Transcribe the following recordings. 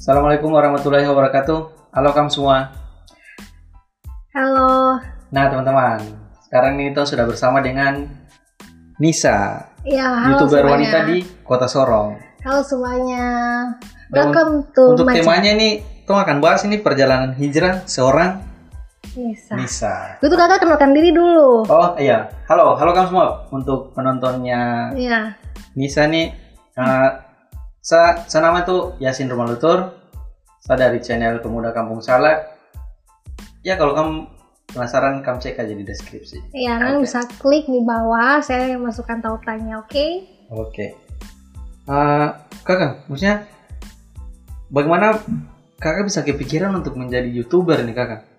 Assalamualaikum warahmatullahi wabarakatuh. Halo kamu semua. Halo. Nah teman-teman, sekarang ini kita sudah bersama dengan Nisa, Ya, halo youtuber semuanya. wanita di Kota Sorong. Halo semuanya. Dan Welcome to Untuk my temanya ini, kita akan bahas ini perjalanan hijrah seorang Nisa. Nisa. Itu kakak kenalkan diri dulu. Oh iya, halo, halo kamu semua. Untuk penontonnya Iya. Nisa nih, eh, saya, saya nama tuh Yasin Rumalutur. Saya dari channel Pemuda Kampung Salak. Ya kalau kamu penasaran, kamu cek aja di deskripsi. Iya, kalian Oke. bisa klik di bawah. Saya masukkan tautannya, oke? Oke. Eh, kakak, maksudnya bagaimana kakak bisa kepikiran untuk menjadi youtuber nih kakak?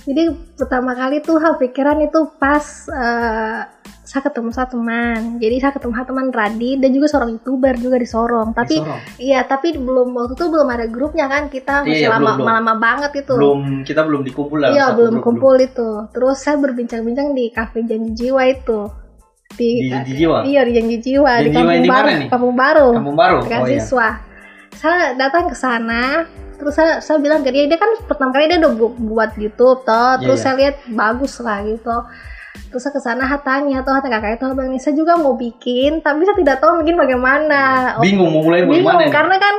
Jadi pertama kali tuh ha, pikiran itu pas eh, saya ketemu satu teman. Jadi saya ketemu satu teman Radi dan juga seorang youtuber juga di Sorong. Tapi Di iya, tapi belum waktu itu belum ada grupnya kan. Kita Iya, masih iya, lama belum, belum. lama banget itu. belum kita belum dikumpul dalam Iya belum grup, kumpul itu. Terus saya berbincang-bincang di kafe Janji Jiwa itu. Di Janji Jiwa? Iya di Janji Jiwa Janji di Kampung di Baru. Kampung Baru. Kampung Baru. Dekat Oh iya. siswa. Saya datang ke sana. Terus saya, saya bilang ke dia, dia kan pertama kali dia udah bu- buat YouTube toh. Iya, Terus iya. saya lihat bagus lah gitu. Terus saya ke sana tanya tuh kata kakak itu nih saya juga mau bikin tapi saya tidak tahu bikin bagaimana. Oh, Bingung mau mulai bingung bagaimana karena kan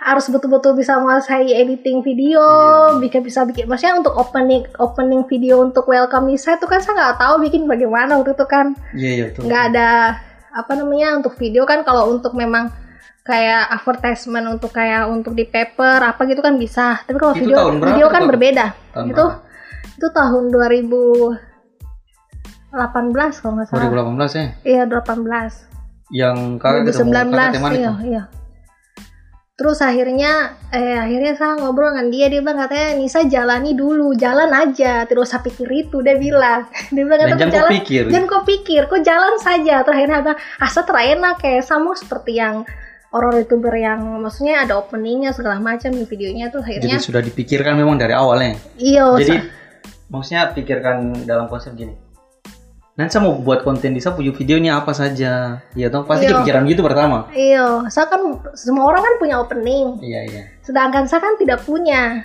harus betul-betul bisa menguasai editing video, Iya. bisa bisa bikin maksudnya untuk opening opening video untuk welcome Nisa itu kan saya nggak tahu bikin bagaimana waktu itu kan Iya iya betul. nggak ada apa namanya untuk video kan kalau untuk memang kayak advertisement untuk kayak untuk di paper apa gitu kan bisa tapi kalau Itu video tahun video kan Kak? berbeda Tahun itu berapa? itu tahun 2018 kalau nggak salah 2018 ya. iya 18 Yang kakak ketemu 2019 kakak teman iya, itu. iya. Terus akhirnya eh akhirnya saya ngobrol dengan dia dia bilang katanya Nisa jalani dulu, jalan aja. Terus saya pikir itu dia bilang. Dia bilang Dan "Kata, jangan jalan, pikir. jangan kau pikir, kau jalan saja. Terus akhirnya bilang, asa terenak kayak sama seperti yang orang youtuber yang maksudnya ada openingnya segala macam di videonya tuh Jadi akhirnya sudah dipikirkan memang dari awalnya. iya Jadi maksudnya pikirkan dalam konsep gini. Nanti saya mau buat konten di saya punya video ini apa saja. Iya toh pasti Iya. kepikiran gitu pertama. iya saya kan semua orang kan punya opening Iya iya. sedangkan saya kan tidak punya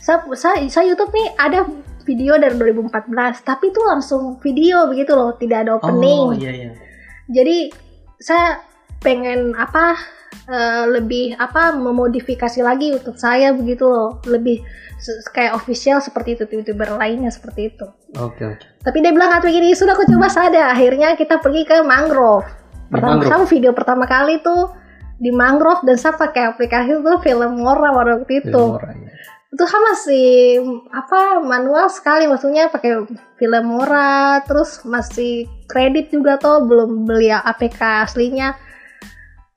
saya, saya, saya YouTube nih ada video dari 2014 tapi itu langsung video begitu loh tidak ada opening Oh iya iya. jadi saya pengen apa eh, lebih apa memodifikasi lagi untuk saya begitu loh lebih kayak official seperti itu youtuber lainnya seperti itu Oke oke. tapi dia bilang atau gini sudah aku coba sada akhirnya kita pergi ke mangrove pertama mangrove? sama video pertama kali tuh di mangrove dan saya pakai aplikasi tuh film Mora waktu itu Film orang, iya. itu kan masih apa manual sekali maksudnya pakai film Mora terus masih kredit juga tuh belum beli APK aslinya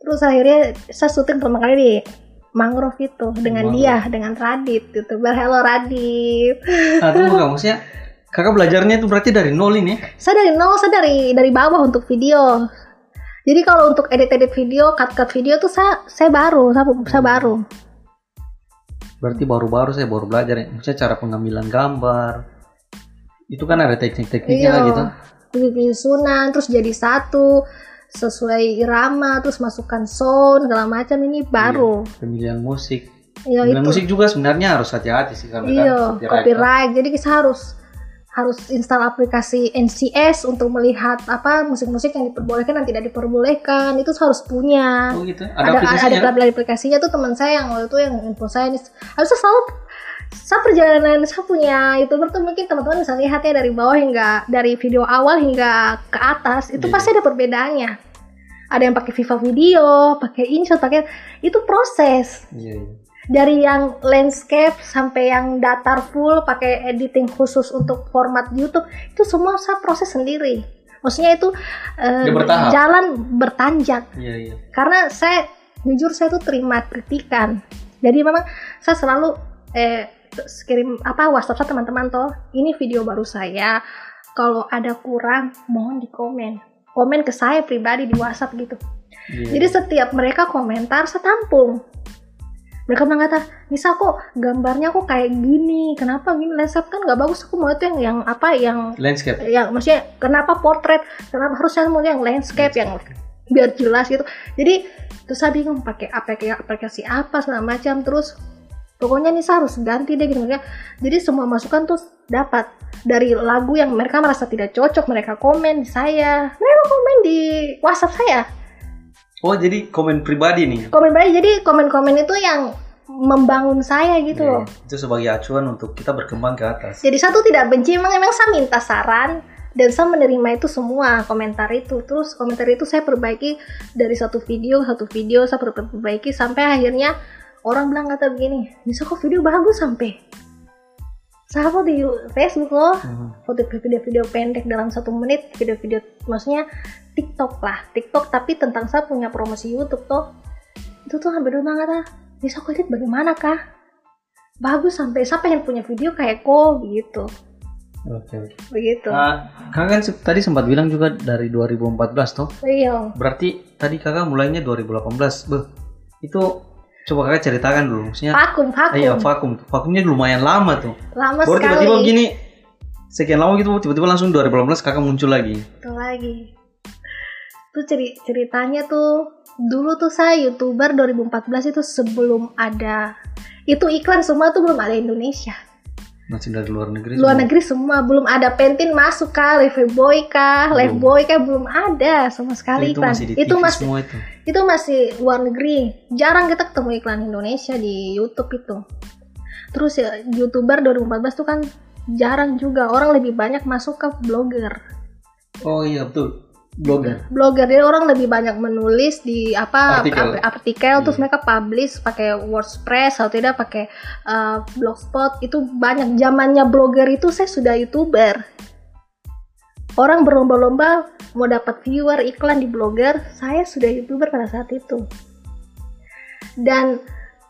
terus akhirnya saya syuting pertama kali di mangrove itu dengan Mangrove. dia dengan Radit youtuber Hello Radit Nah, tunggu kak, maksudnya kakak belajarnya itu berarti dari nol ini? saya dari nol saya dari dari bawah untuk video jadi kalau untuk edit edit video cut cut video tuh saya saya baru saya, saya baru Berarti baru-baru saya baru belajar ya. Maksudnya cara pengambilan gambar. Itu kan ada teknik-tekniknya Iya. gitu. bikin susunan terus jadi satu sesuai irama terus masukkan sound segala macam ini baru. Pemilihan musik. ya Pemilihan itu. musik juga sebenarnya harus hati-hati sih karena iya kan copyright. Jadi kita harus harus install aplikasi NCS untuk melihat apa musik-musik yang diperbolehkan dan tidak diperbolehkan. Itu harus punya. Oh gitu. ada Ada, aplikasinya. ada, ada aplikasinya. Tuh teman saya yang waktu itu yang info saya nih harusnya selalu saya perjalanan saya punya youtuber tuh mungkin teman-teman bisa lihat ya dari bawah hingga dari video awal hingga ke atas itu Iya. pasti ada perbedaannya ada yang pakai Viva Video pakai InShot pakai itu proses Iya, iya. dari yang landscape sampai yang datar full pakai editing khusus untuk format YouTube itu semua saya proses sendiri maksudnya itu eh, bertahap. jalan bertanjak Iya, iya. karena saya jujur saya tuh terima kritikan jadi memang saya selalu eh kirim apa WhatsApp saya teman-teman toh ini video baru saya. Kalau ada kurang mohon di komen komen ke saya pribadi di WhatsApp gitu. Iya. jadi setiap mereka komentar saya tampung. Mereka bilang kata Nisa kok gambarnya kok kayak gini? Kenapa gini? Landscape kan nggak bagus. Aku mau itu yang yang apa yang landscape. yang maksudnya kenapa portrait? Kenapa harusnya mau yang landscape yang biar jelas gitu. Jadi terus saya bingung pakai aplikasi aplikasi apa segala macam. Terus pokoknya nih saya harus ganti deh gitu. Ya jadi semua masukan tuh dapat dari lagu yang mereka merasa tidak cocok mereka komen di saya. Mereka komen di WhatsApp saya. Oh jadi komen pribadi nih. komen baik jadi komen-komen itu yang membangun saya gitu loh. Iya, Itu sebagai acuan untuk kita berkembang ke atas. jadi satu tidak benci emang emang saya minta saran dan saya menerima itu semua komentar itu. Terus komentar itu saya perbaiki dari satu video satu video saya per- perbaiki sampai akhirnya orang bilang kata begini bisa kok video bagus sampai. Upload di Facebook loh. Mhm. foto video-video pendek dalam satu menit video-video maksudnya TikTok lah. TikTok tapi tentang saya punya promosi YouTube tuh. Itu tuh hampir dua kata bisa kok edit bagaimana kah? Bagus sampai saya pengen punya video kayak kok gitu. Oke. begitu. Nah, kakak kan tadi sempat bilang juga dari 2014 toh. iya. Berarti tadi kakak mulainya 2018. Beh, itu coba kakak ceritakan dulu. Maksudnya, vakum vakum iya vakum. Vakumnya lumayan lama tuh. lama Baru sekali tiba-tiba begini, sekian lama gitu, tiba-tiba langsung 2018 kakak muncul lagi. Itu lagi tuh ceri ceritanya tuh dulu tuh saya youtuber 2014 itu sebelum ada itu iklan semua tuh belum ada Indonesia Masih dari luar negeri. luar semua. negeri semua belum ada pentin masuk kah live boy kah live boy kah belum ada sama sekali itu iklan masih di itu masih semua itu. itu masih luar negeri jarang kita ketemu iklan Indonesia di YouTube itu terus ya youtuber 2014 tuh kan jarang juga orang lebih banyak masuk ke blogger Oh iya betul. Blogger. blogger jadi orang lebih banyak menulis di apa Artikel. artikel terus Iya. mereka publish pakai WordPress atau tidak pakai uh, blogspot itu banyak zamannya blogger itu saya sudah youtuber orang berlomba-lomba mau dapat viewer iklan di blogger saya sudah youtuber pada saat itu dan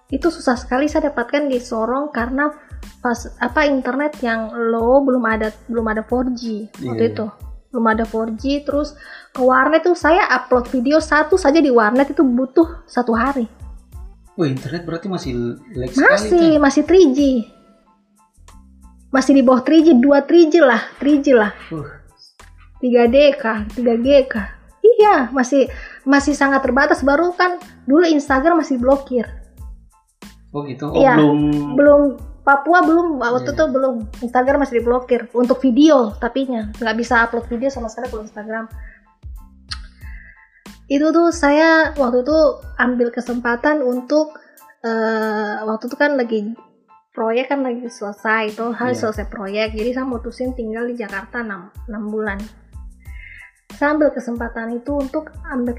itu susah sekali saya dapatkan di Sorong karena pas apa internet yang low belum ada belum ada 4G waktu Iya. itu belum ada 4G terus ke warnet tuh saya upload video satu saja di warnet itu butuh satu hari Wah internet berarti masih lag sekali masih tuh. masih 3G masih di bawah 3G 2 3G lah 3G lah Uh, 3D kah 3G kah iya masih masih sangat terbatas baru kan dulu Instagram masih blokir oh gitu. Oh Iya. belum. belum Papua belum waktu Iya. itu belum. Instagram masih diblokir untuk video tapinya. Nggak bisa upload video sama sekali kalau Instagram. Itu tuh saya waktu itu ambil kesempatan untuk eh, waktu itu kan lagi proyek kan lagi selesai itu harus Iya. selesai proyek. Jadi saya mutusin tinggal di Jakarta 6, 6 bulan saya ambil kesempatan itu untuk ambil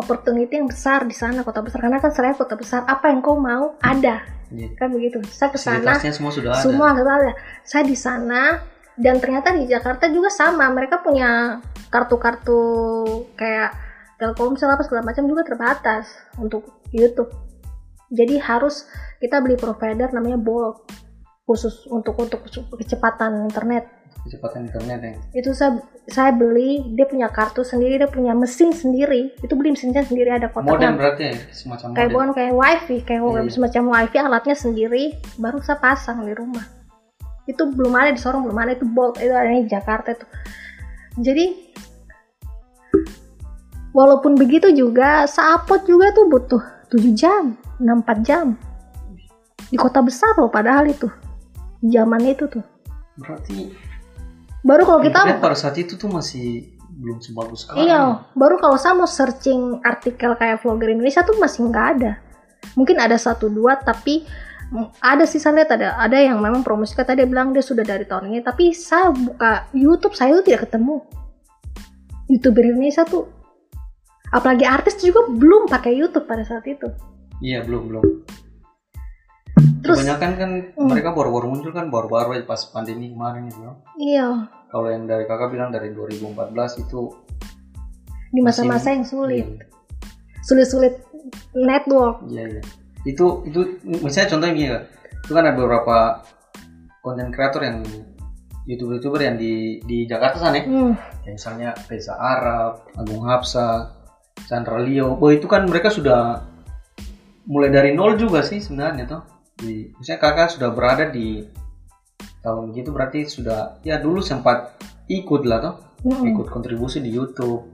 opportunity yang besar di sana kota besar. Karena kan saya kota besar apa yang kau mau ada. Iya. kan begitu. Saya ke sana semua sudah ada. semua ada. Saya di sana dan ternyata di Jakarta juga sama. Mereka punya kartu-kartu kayak Telkomsel apa segala macam juga terbatas untuk YouTube. Jadi harus kita beli provider namanya Bolt khusus untuk untuk kecepatan internet Kecepatan internet ya. itu saya saya beli dia punya kartu sendiri dia punya mesin sendiri. Itu beli mesinnya sendiri ada Modem kotaknya berarti ya semacam kayak modem. bukan kayak wifi kayak Iya. semacam wifi alatnya sendiri baru saya pasang di rumah. Itu belum ada di Sorong belum ada itu bolt itu ada di Jakarta itu jadi walaupun begitu juga upload juga tuh butuh 7 jam 6-4 jam. Di kota besar loh padahal itu. Zaman itu tuh. Berarti baru kalau kita internet pada saat itu tuh masih belum sebagus sekarang. Iya, baru kalau saya mau searching artikel kayak vlogger Indonesia tuh masih nggak ada. Mungkin ada satu dua, tapi ada sih saya lihat ada ada yang memang promosi kata dia bilang dia sudah dari tahun ini, tapi saya buka YouTube saya itu tidak ketemu. YouTuber Indonesia tuh, apalagi artis juga belum pakai YouTube pada saat itu. Iya belum belum. Terus, Kebanyakan kan Hmm. mereka baru-baru muncul kan baru-baru aja pas pandemi kemarin itu. iya, Kalau yang dari kakak bilang dari 2014 itu di masa-masa yang sulit, Iya, sulit-sulit network. Iya iya. Itu itu misalnya contohnya gini. Itu kan ada beberapa konten kreator yang youtuber-youtuber yang di di Jakarta sana ya. Hmm, Kayak misalnya Reza Arab, Agung Hapsa, Chandra Leo. Oh itu kan mereka sudah mulai dari nol juga sih sebenarnya tuh. Di, misalnya kakak sudah berada di tahun gitu berarti sudah ya dulu sempat ikut lah tuh mm-mm. ikut kontribusi di YouTube.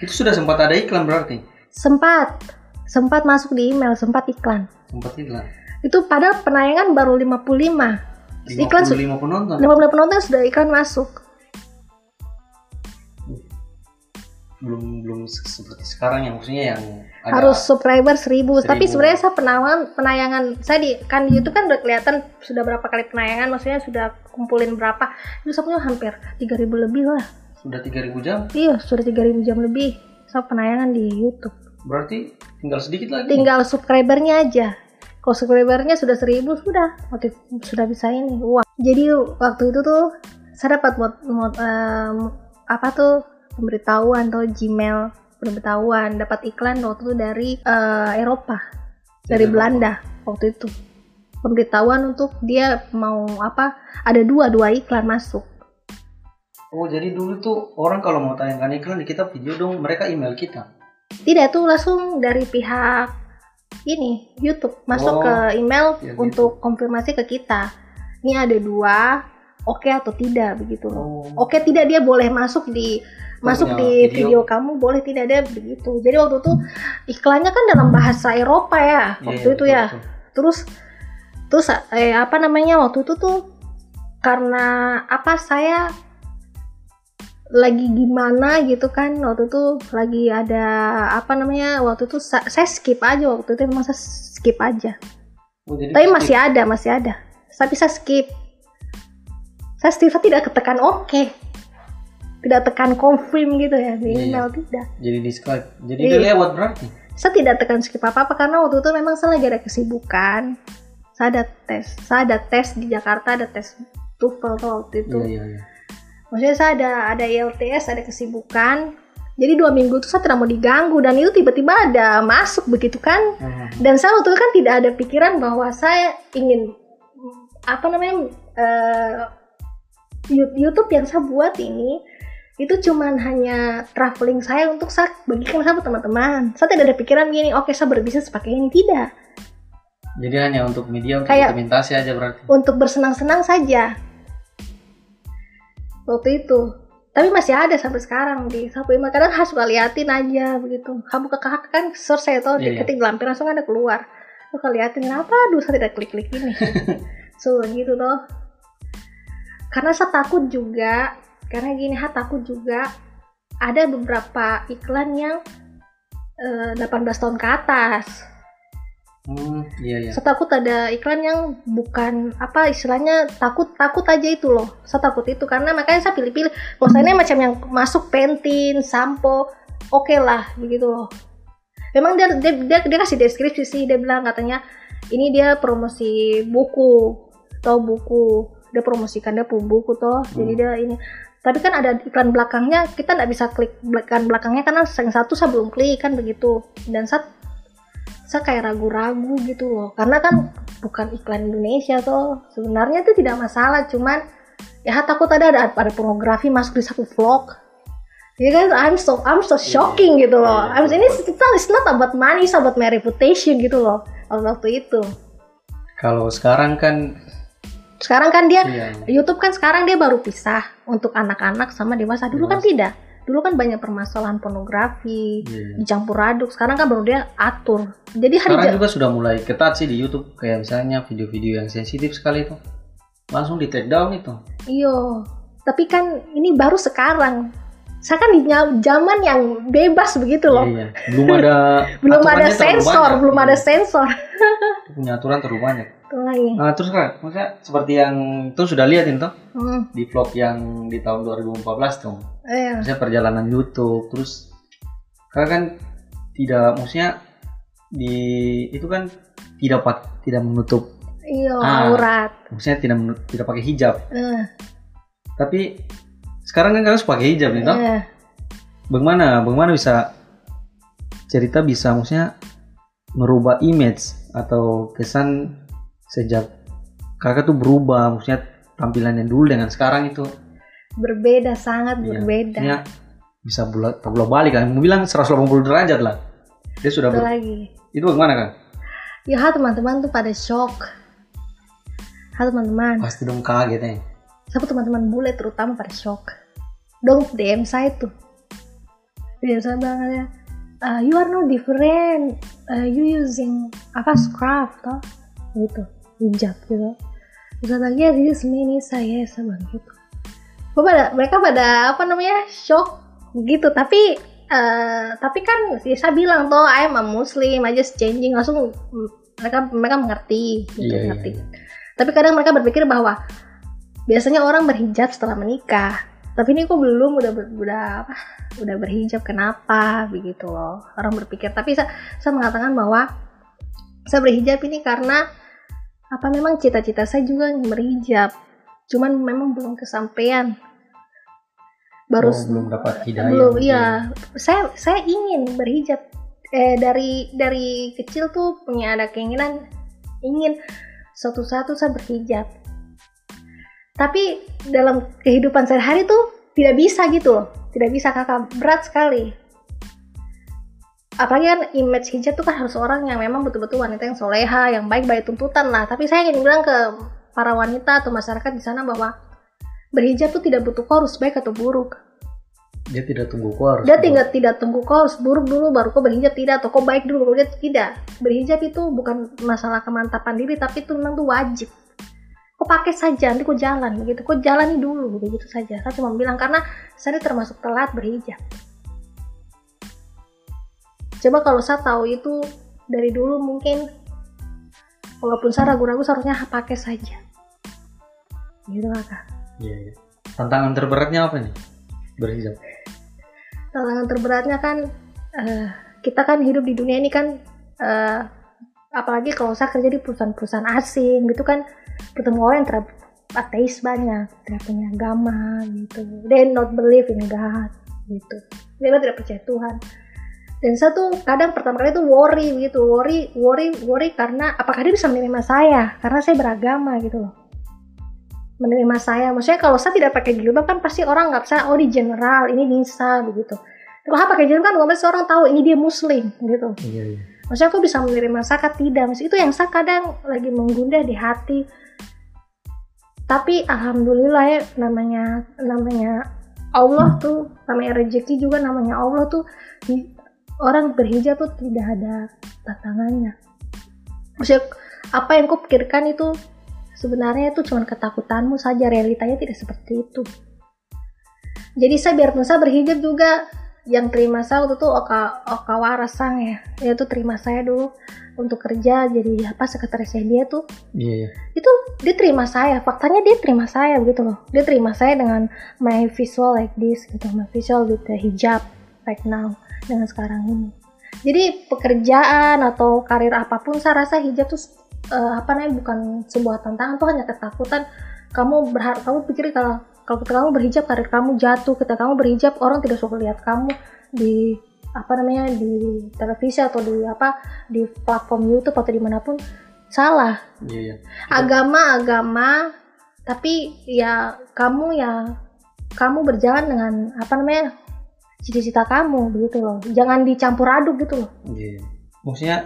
Itu sudah sempat ada iklan berarti? sempat sempat masuk di email sempat iklan Sempat iklan. itu padahal penayangan baru 55 iklan su- 55 penonton. 50 penonton sudah iklan masuk Belum belum se- seperti sekarang yang maksudnya yang ada harus subscriber 1000 tapi 1000. sebenarnya saya penayangan penayangan. Saya di kan di YouTube kan udah kelihatan sudah berapa kali penayangan maksudnya sudah kumpulin berapa. Itu saya punya hampir 3000 lebih lah. Sudah 3000 jam. iya sudah 3000 jam lebih. Saya penayangan di YouTube. Berarti tinggal sedikit lagi. tinggal subscribernya aja. Kalau subscribernya sudah 1000 sudah. Motif sudah bisa ini. Wah. Jadi waktu itu tuh saya dapat mod, mod- em, apa tuh? Pemberitahuan atau Gmail pemberitahuan dapat iklan waktu itu dari eh, Eropa dari Belanda waktu itu pemberitahuan untuk dia mau apa ada dua dua iklan masuk Oh, jadi dulu tuh orang kalau mau tayangkan iklan di kita video dong, mereka email kita. tidak tuh langsung dari pihak ini YouTube masuk Oh, ke email ya gitu. untuk konfirmasi ke kita ini ada dua oke atau tidak begitu loh Oh. oke tidak dia boleh masuk di masuk di video. video. kamu boleh tidak ada begitu jadi waktu itu iklannya kan dalam bahasa Eropa ya Iya, waktu iya, itu betul, ya betul. terus terus eh, apa namanya waktu itu tuh karena apa saya lagi gimana gitu kan waktu itu lagi ada apa namanya waktu itu sa- saya skip aja waktu itu memang saya skip aja Oh, jadi tapi skip. masih ada masih ada tapi saya skip saya saya tidak ketekan oke tidak tekan confirm gitu ya di Iya, email iya. tidak Jadi di Skype. Jadi Iya. dia lewat berarti. saya tidak tekan skip apa apa karena waktu itu memang saya lagi ada kesibukan saya ada tes saya ada tes di Jakarta ada tes TOEFL tuh waktu itu Iya, iya, iya. maksudnya saya ada ada IELTS ada kesibukan jadi dua minggu itu saya tidak mau diganggu dan itu tiba-tiba ada masuk begitu kan Hmm. dan saya waktu itu kan tidak ada pikiran bahwa saya ingin apa namanya Yu- YouTube yang saya buat ini itu cuman hanya traveling saya untuk saya bagikan sama teman-teman. Saya tidak ada pikiran gini oke saya berbisnis pakai ini. Tidak. Jadi hanya untuk media untuk Kayak- dokumentasi aja berarti. untuk bersenang-senang saja. Waktu itu. Tapi masih ada sampai sekarang di. Sapu email kadang harus suka liatin aja begitu. Kamu ke kakak kan search saya tahu Iya, iya. ketik di lampiran langsung ada keluar. Suka liatin kenapa? Aduh saya tidak klik-klik ini. So gitu loh karena saya takut juga karena gini saya takut juga ada beberapa iklan yang eh, 18 tahun ke atas. Hmm, iya, iya. saya takut ada iklan yang bukan apa istilahnya takut takut aja itu loh. Saya takut itu karena makanya saya pilih-pilih. Kalau saya ini macam yang masuk pentin sampo oke lah begitu loh. Memang dia, dia dia dia kasih deskripsi sih dia bilang katanya ini dia promosi buku atau buku dia promosikan dia punya buku toh. Jadi Hmm. dia ini tapi kan ada iklan belakangnya kita nggak bisa klik iklan belakangnya karena yang satu saya belum klik kan begitu. Dan saya saya kayak ragu-ragu gitu loh. Karena kan bukan iklan Indonesia tuh sebenarnya itu tidak masalah cuman ya takut ada ada, ada pornografi masuk di satu vlog. Ya kan I'm so I'm so shocking gitu loh. Iya, I'm iya, ini not, it's not about money it's about my reputation gitu loh. Waktu itu. Kalau sekarang kan sekarang kan dia iya. YouTube kan sekarang dia baru pisah untuk anak-anak sama dewasa dulu kan Dewasa. tidak dulu kan banyak permasalahan pornografi iya. dicampur aduk sekarang kan baru dia atur jadi hari Sekarang juga sudah mulai ketat sih di YouTube kayak misalnya video-video yang sensitif sekali itu langsung di take down itu. Iya, tapi kan ini baru sekarang. Saya kan di zaman yang bebas begitu loh. Iya, iya. Belum ada belum ada sensor, belum ada Iya. sensor. Punya aturan terlalu banyak. Lagi. Nah, terus kan, maksudnya seperti yang itu sudah lihat itu Hmm, di vlog yang di tahun 2014 tuh. iya. Misalnya perjalanan YouTube, terus karena kan tidak maksudnya di itu kan tidak tidak menutup, Iya, Ah. aurat. maksudnya tidak tidak pakai hijab. Eh, Tapi sekarang kan harus pakai hijab nih, toh. eh. Bagaimana, bagaimana bisa cerita bisa maksudnya merubah image atau kesan sejak kakak tuh berubah, maksudnya tampilannya dulu dengan sekarang itu. Berbeda, sangat Iya, berbeda. maksudnya bisa bola, bola balik kan. Mau bilang 180 derajat lah. Dia sudah Itu ber- lagi. itu bagaimana kan? Ya, teman-teman tuh pada shock. Ha, teman-teman. Pasti dong kaget ya. Siapa teman-teman bule terutama pada shock. Dong DM saya tuh. biasa banget ya uh, you are no different uh, you using apa scarf toh gitu hijab gitu. Terus lagi this is me ini saya sama gitu. Gua pada mereka pada apa namanya shock gitu. Tapi uh, tapi kan ya saya bilang toh I am a Muslim I just changing. Langsung mereka mereka mengerti gitu Iya, iya, ngerti iya. tapi kadang mereka berpikir bahwa biasanya orang berhijab setelah menikah. Tapi ini kok belum udah ber- udah apa udah berhijab kenapa? Begitu loh orang berpikir. Tapi saya, saya mengatakan bahwa saya berhijab ini karena apa memang cita-cita saya juga ingin berhijab? Cuman memang belum kesampaian. Baru Oh, belum dapat hidayah belum iya. saya saya ingin berhijab. Eh dari dari kecil tuh punya ada keinginan ingin suatu satu saya berhijab. Tapi dalam kehidupan sehari-hari tuh tidak bisa gitu loh. Tidak bisa kakak. Berat sekali apalagi kan image hijab tuh kan harus orang yang memang betul-betul wanita yang soleha yang baik-baik tuntutan lah. Tapi saya ingin bilang ke para wanita atau masyarakat di sana bahwa berhijab tuh tidak butuh kau harus baik atau buruk. Dia tidak tunggu kau harus dia tinggal tidak tunggu kau harus buruk dulu baru kau berhijab tidak. Atau kau baik dulu baru dia tidak. Berhijab itu bukan masalah kemantapan diri tapi itu memang tuh wajib. Kau pakai saja nanti kau jalan begitu. Kau jalani dulu begitu saja. Saya cuma bilang karena saya termasuk telat berhijab coba kalau saya tahu itu dari dulu mungkin. Walaupun saya ragu-ragu seharusnya pakai saja. Gitu kakak Iya, iya. tantangan terberatnya apa nih berhijab tantangan terberatnya kan eh, kita kan hidup di dunia ini kan eh, apalagi kalau saya kerja di perusahaan-perusahaan asing gitu kan ketemu orang yang ter ateis banyak tidak punya agama gitu. They not believe in God gitu. Mereka tidak percaya Tuhan dan saya tuh kadang pertama kali tuh worry gitu worry worry worry karena apakah dia bisa menerima saya? Karena saya beragama gitu loh. Menerima saya. Maksudnya kalau saya tidak pakai jilbab kan pasti orang nggak bisa oh di general ini Nisa begitu. Kalau saya pakai jilbab kan otomatis orang tahu ini dia muslim gitu. Iya iya. Maksudnya aku bisa menerima saya tidak? Maksud itu yang saya kadang lagi menggundah di hati. Tapi alhamdulillah ya namanya namanya Allah tuh namanya rezeki juga namanya Allah tuh di, orang berhijab tuh tidak ada tantangannya. Maksudnya apa yang kau pikirkan itu sebenarnya itu cuma ketakutanmu saja realitanya tidak seperti itu. Jadi saya biarpun saya berhijab juga yang terima saya waktu itu Oka Oka Warasang ya tuh terima saya dulu untuk kerja jadi apa sekretarisnya dia tuh. Iya iya. Itu dia terima saya faktanya dia terima saya begitu loh. Dia terima saya dengan my visual like this gitu my visual with the hijab right now dengan sekarang ini. Jadi pekerjaan atau karir apa pun saya rasa hijab tuh eh, apa namanya bukan sebuah tantangan tuh hanya ketakutan. Kamu berharap kamu pikir kalau kalau ketika kamu berhijab karir kamu jatuh ketika kamu berhijab orang tidak suka lihat kamu di apa namanya di televisi atau di apa di platform YouTube atau di mana pun salah. Iya iya. Agama agama tapi ya kamu ya kamu berjalan dengan apa namanya cita-cita kamu begitu loh. Jangan dicampur aduk gitu loh. Iya. Maksudnya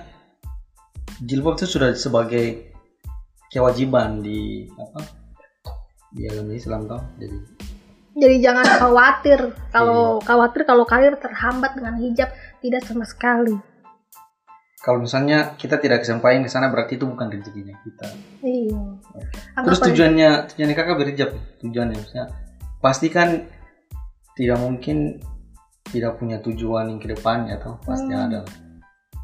jilbab itu sudah sebagai kewajiban di apa di agama Islam toh. Jadi jadi jangan khawatir. Kalau khawatir kalau karir terhambat dengan hijab tidak sama sekali. Kalau misalnya kita tidak kesampaian ke sana berarti itu bukan rezekinya kita. iya. Terus tujuannya tujuannya kakak berhijab tujuannya. Maksudnya pasti kan tidak mungkin tidak punya tujuan yang ke depannya toh pasti Hmm. ada.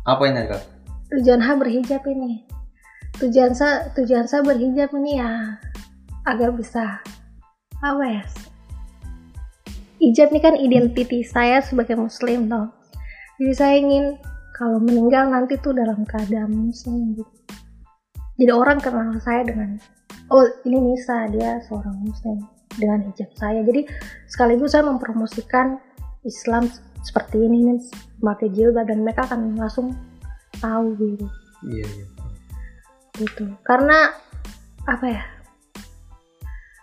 Apa ini kak? tujuan saya berhijab ini tujuan saya tujuan saya berhijab ini ya agar bisa apa ya hijab ini kan identiti saya sebagai muslim toh jadi saya ingin kalau meninggal nanti tuh dalam keadaan muslim gitu jadi orang kenal saya dengan oh ini Nisa dia seorang muslim dengan hijab saya jadi sekaligus saya mempromosikan Islam seperti ini nih pakai jilbab dan mereka akan langsung tahu gitu. Iya iya. gitu. Karena apa ya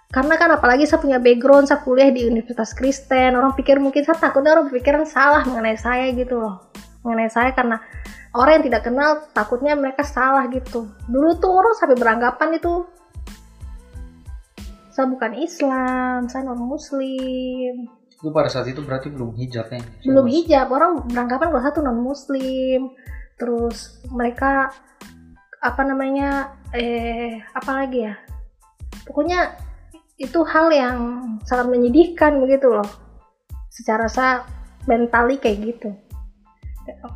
karena kan apalagi saya punya background saya kuliah di Universitas Kristen orang pikir mungkin saya takutnya orang berpikiran salah mengenai saya gitu loh. Mengenai saya karena orang yang tidak kenal takutnya mereka salah gitu. Dulu tuh orang sampai beranggapan itu saya bukan Islam saya non Muslim Itu pada saat itu berarti belum hijab ya? belum hijab orang beranggapan kalau satu non muslim terus mereka apa namanya eh apa lagi ya? Pokoknya itu hal yang sangat menyedihkan begitu loh. Secara saya mentali kayak gitu.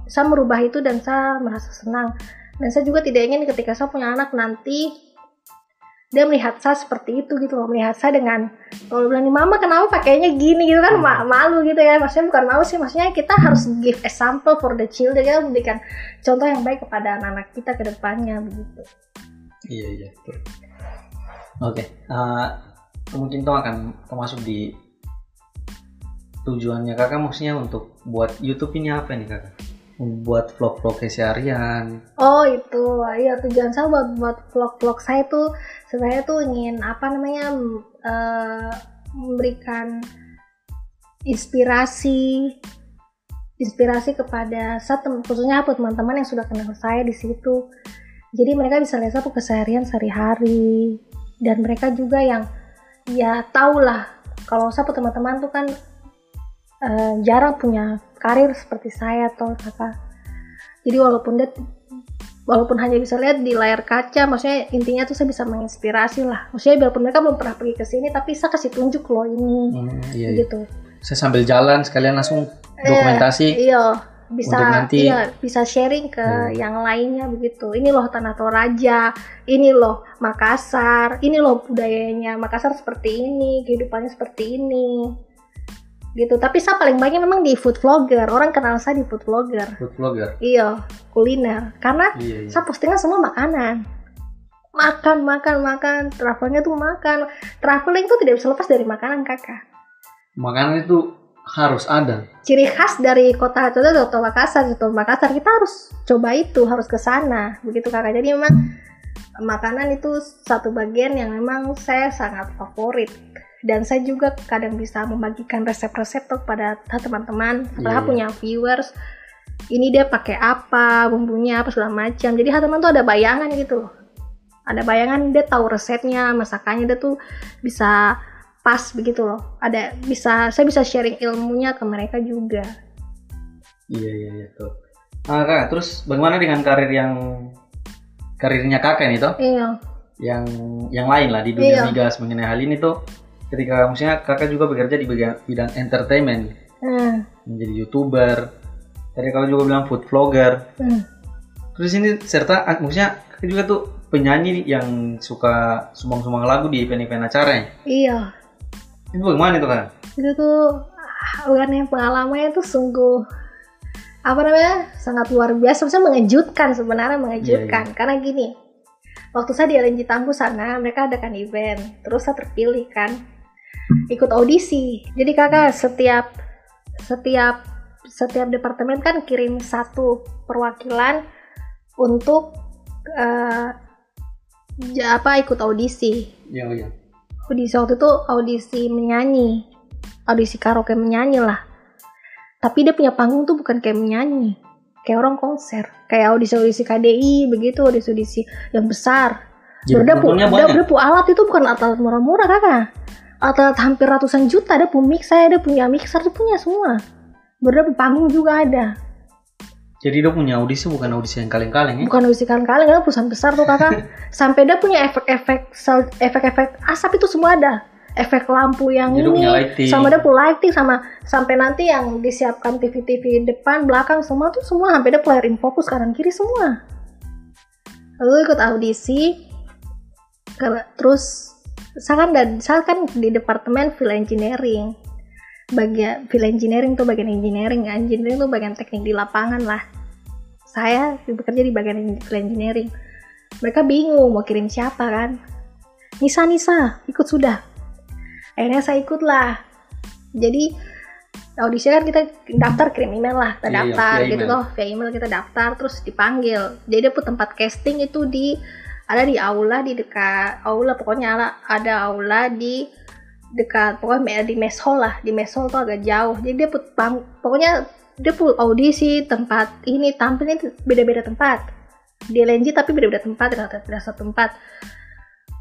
Saya merubah itu dan saya merasa senang. Dan saya juga tidak ingin ketika saya punya anak nanti dia melihat saya seperti itu gitu loh melihat saya dengan kalau bilang nih mama kenapa pakainya gini gitu kan ma- malu gitu ya maksudnya bukan malu sih maksudnya kita harus give example for the children kita memberikan contoh yang baik kepada anak-anak kita ke depannya begitu Iya iya. Oke, eh, mungkin itu akan termasuk di tujuannya kakak maksudnya untuk buat YouTube ini apa nih kakak? Membuat vlog-vlog keseharian. oh itu iya tujuan saya buat buat vlog-vlog saya tuh saya tuh ingin apa namanya eh, memberikan inspirasi inspirasi kepada saya khususnya buat teman-teman yang sudah kenal saya di situ. Jadi mereka bisa lihat satu keseharian sehari-hari. Dan mereka juga yang ya tahu lah kalau saya teman-teman tuh kan eh, jarang punya karir seperti saya atau apa jadi walaupun dia walaupun hanya bisa lihat di layar kaca maksudnya intinya tuh saya bisa menginspirasi lah maksudnya biarpun mereka belum pernah pergi ke sini tapi saya kasih tunjuk loh ini Hmm, iya, iya. gitu Saya sambil jalan sekalian langsung dokumentasi. iya bisa Untuk nanti- iya bisa sharing ke Hmm. yang lainnya begitu ini loh tanah toraja ini loh Makassar ini loh budayanya Makassar seperti ini kehidupannya seperti ini gitu. Tapi saya paling banyak memang di food vlogger. Orang kenal saya di food vlogger. Food vlogger. iya kuliner. Karena Iya iya. saya postingan semua makanan. Makan makan makan. Travelnya tuh makan. Traveling tuh tidak bisa lepas dari makanan kakak. Makanan itu harus ada. ciri khas dari kota contoh Soto Makassar Soto Makassar. Kita harus coba itu harus ke sana. Begitu kakak. Jadi memang makanan itu satu bagian yang memang saya sangat favorit dan saya juga kadang bisa membagikan resep-resep tuh kepada teman-teman setelah Iya. punya viewers ini dia pakai apa bumbunya apa segala macam jadi teman tuh ada bayangan gitu loh ada bayangan dia tahu resepnya masakannya dia tuh bisa pas begitu loh ada bisa saya bisa sharing ilmunya ke mereka juga Iya iya iya tuh. Ah kak, terus bagaimana dengan karir yang karirnya kakak nih toh? iya Yang yang lain lah di dunia Iya. migas mengenai hal ini tuh. Ketika maksudnya kakak juga bekerja di bidang entertainment, hmm. menjadi youtuber. Tadi kalau juga bilang food vlogger. Hmm. Terus ini serta ah, maksudnya kakak juga tuh penyanyi yang suka sumbang-sumbang lagu di event-event acara ya. iya Itu bagaimana itu kan? itu tuh ah, bukan yang pengalamannya tuh sungguh apa namanya sangat luar biasa maksudnya mengejutkan sebenarnya mengejutkan karena gini waktu saya di LNG Tangguh sana mereka adakan event terus saya terpilih kan ikut audisi. Jadi kakak setiap setiap setiap departemen kan kirim satu perwakilan untuk ja- apa ikut audisi. Iya iya. audisi waktu itu audisi menyanyi. Audisi karaoke menyanyi lah. Tapi dia punya panggung tuh bukan kayak menyanyi. Kayak orang konser. Kayak audisi audisi KDI begitu audisi audisi yang besar. Banyak. dia pu alat itu bukan alat murah-murah kakak alat hampir ratusan juta dia punya mixer dia punya mixer dia punya semua. Pu panggung juga ada. Jadi dia punya audisi bukan audisi yang kaleng-kaleng ya? bukan audisi kalian karena perusahaan besar tuh kakak. Sampai dia punya efek-efek efek-efek asap itu semua ada. Efek lampu yang Jadi ini punya lighting. sama dia punya lighting sama sampai nanti yang disiapkan TV-TV depan belakang semua tuh semua sampai dia player in fokus kanan kiri semua. Lalu ikut audisi Karena- terus saya kan dan saya kan di departemen field engineering. Bagian field engineering tuh bagian engineering engineering tuh bagian teknik di lapangan lah. Saya bekerja di bagian field engineering. Mereka bingung mau kirim siapa kan. Nisa Nisa ikut sudah. Akhirnya saya ikut lah jadi audisi kan kita daftar kirim email lah kita Iya, iya, gitu email. toh. Via email kita daftar terus dipanggil. Jadi dia pun tempat casting itu di ada di aula di dekat aula pokoknya ada, ada aula di dekat pokoknya di mess hall lah di mess hall tuh agak jauh. Jadi dia put pokoknya dia pun audisi tempat ini tampilnya beda-beda tempat. Di LNG tapi beda-beda tempat tidak satu tempat.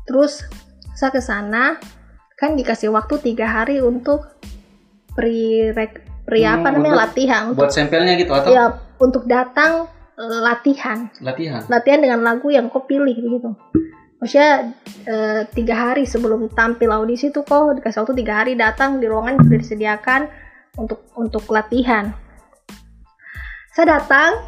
Terus saya ke sana kan dikasih waktu tiga hari untuk pre pre Hmm, apa namanya untuk- latihan untuk Buat sampelnya gitu atau? Ya untuk datang latihan. Latihan? latihan dengan lagu yang kau pilih begitu maksudnya eh, tiga hari sebelum tampil audisi tuh kau dikasih waktu tiga hari datang di ruangan sudah disediakan untuk untuk latihan. Saya datang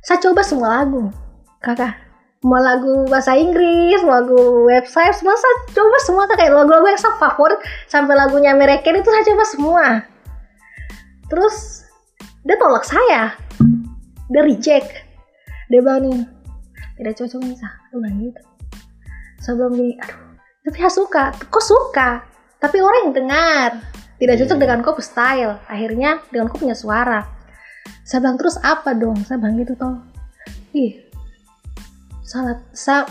saya coba semua lagu kakak. Mau lagu bahasa Inggris mau lagu website semua saya coba semua Kak. kayak lagu-lagu yang saya favorit sampai lagunya American itu saya coba semua. Terus dia tolak saya dia reject. Dia bilang nih tidak cocok nih Sa." dia bilang gitu. Bilang gini aduh tapi saya suka. Kok suka? Tapi orang yang dengar. Tidak cocok Iya. dengan kau style. Akhirnya dengan kau punya suara. Saya bilang terus apa dong? Saya bilang gitu toh. Ih salah saya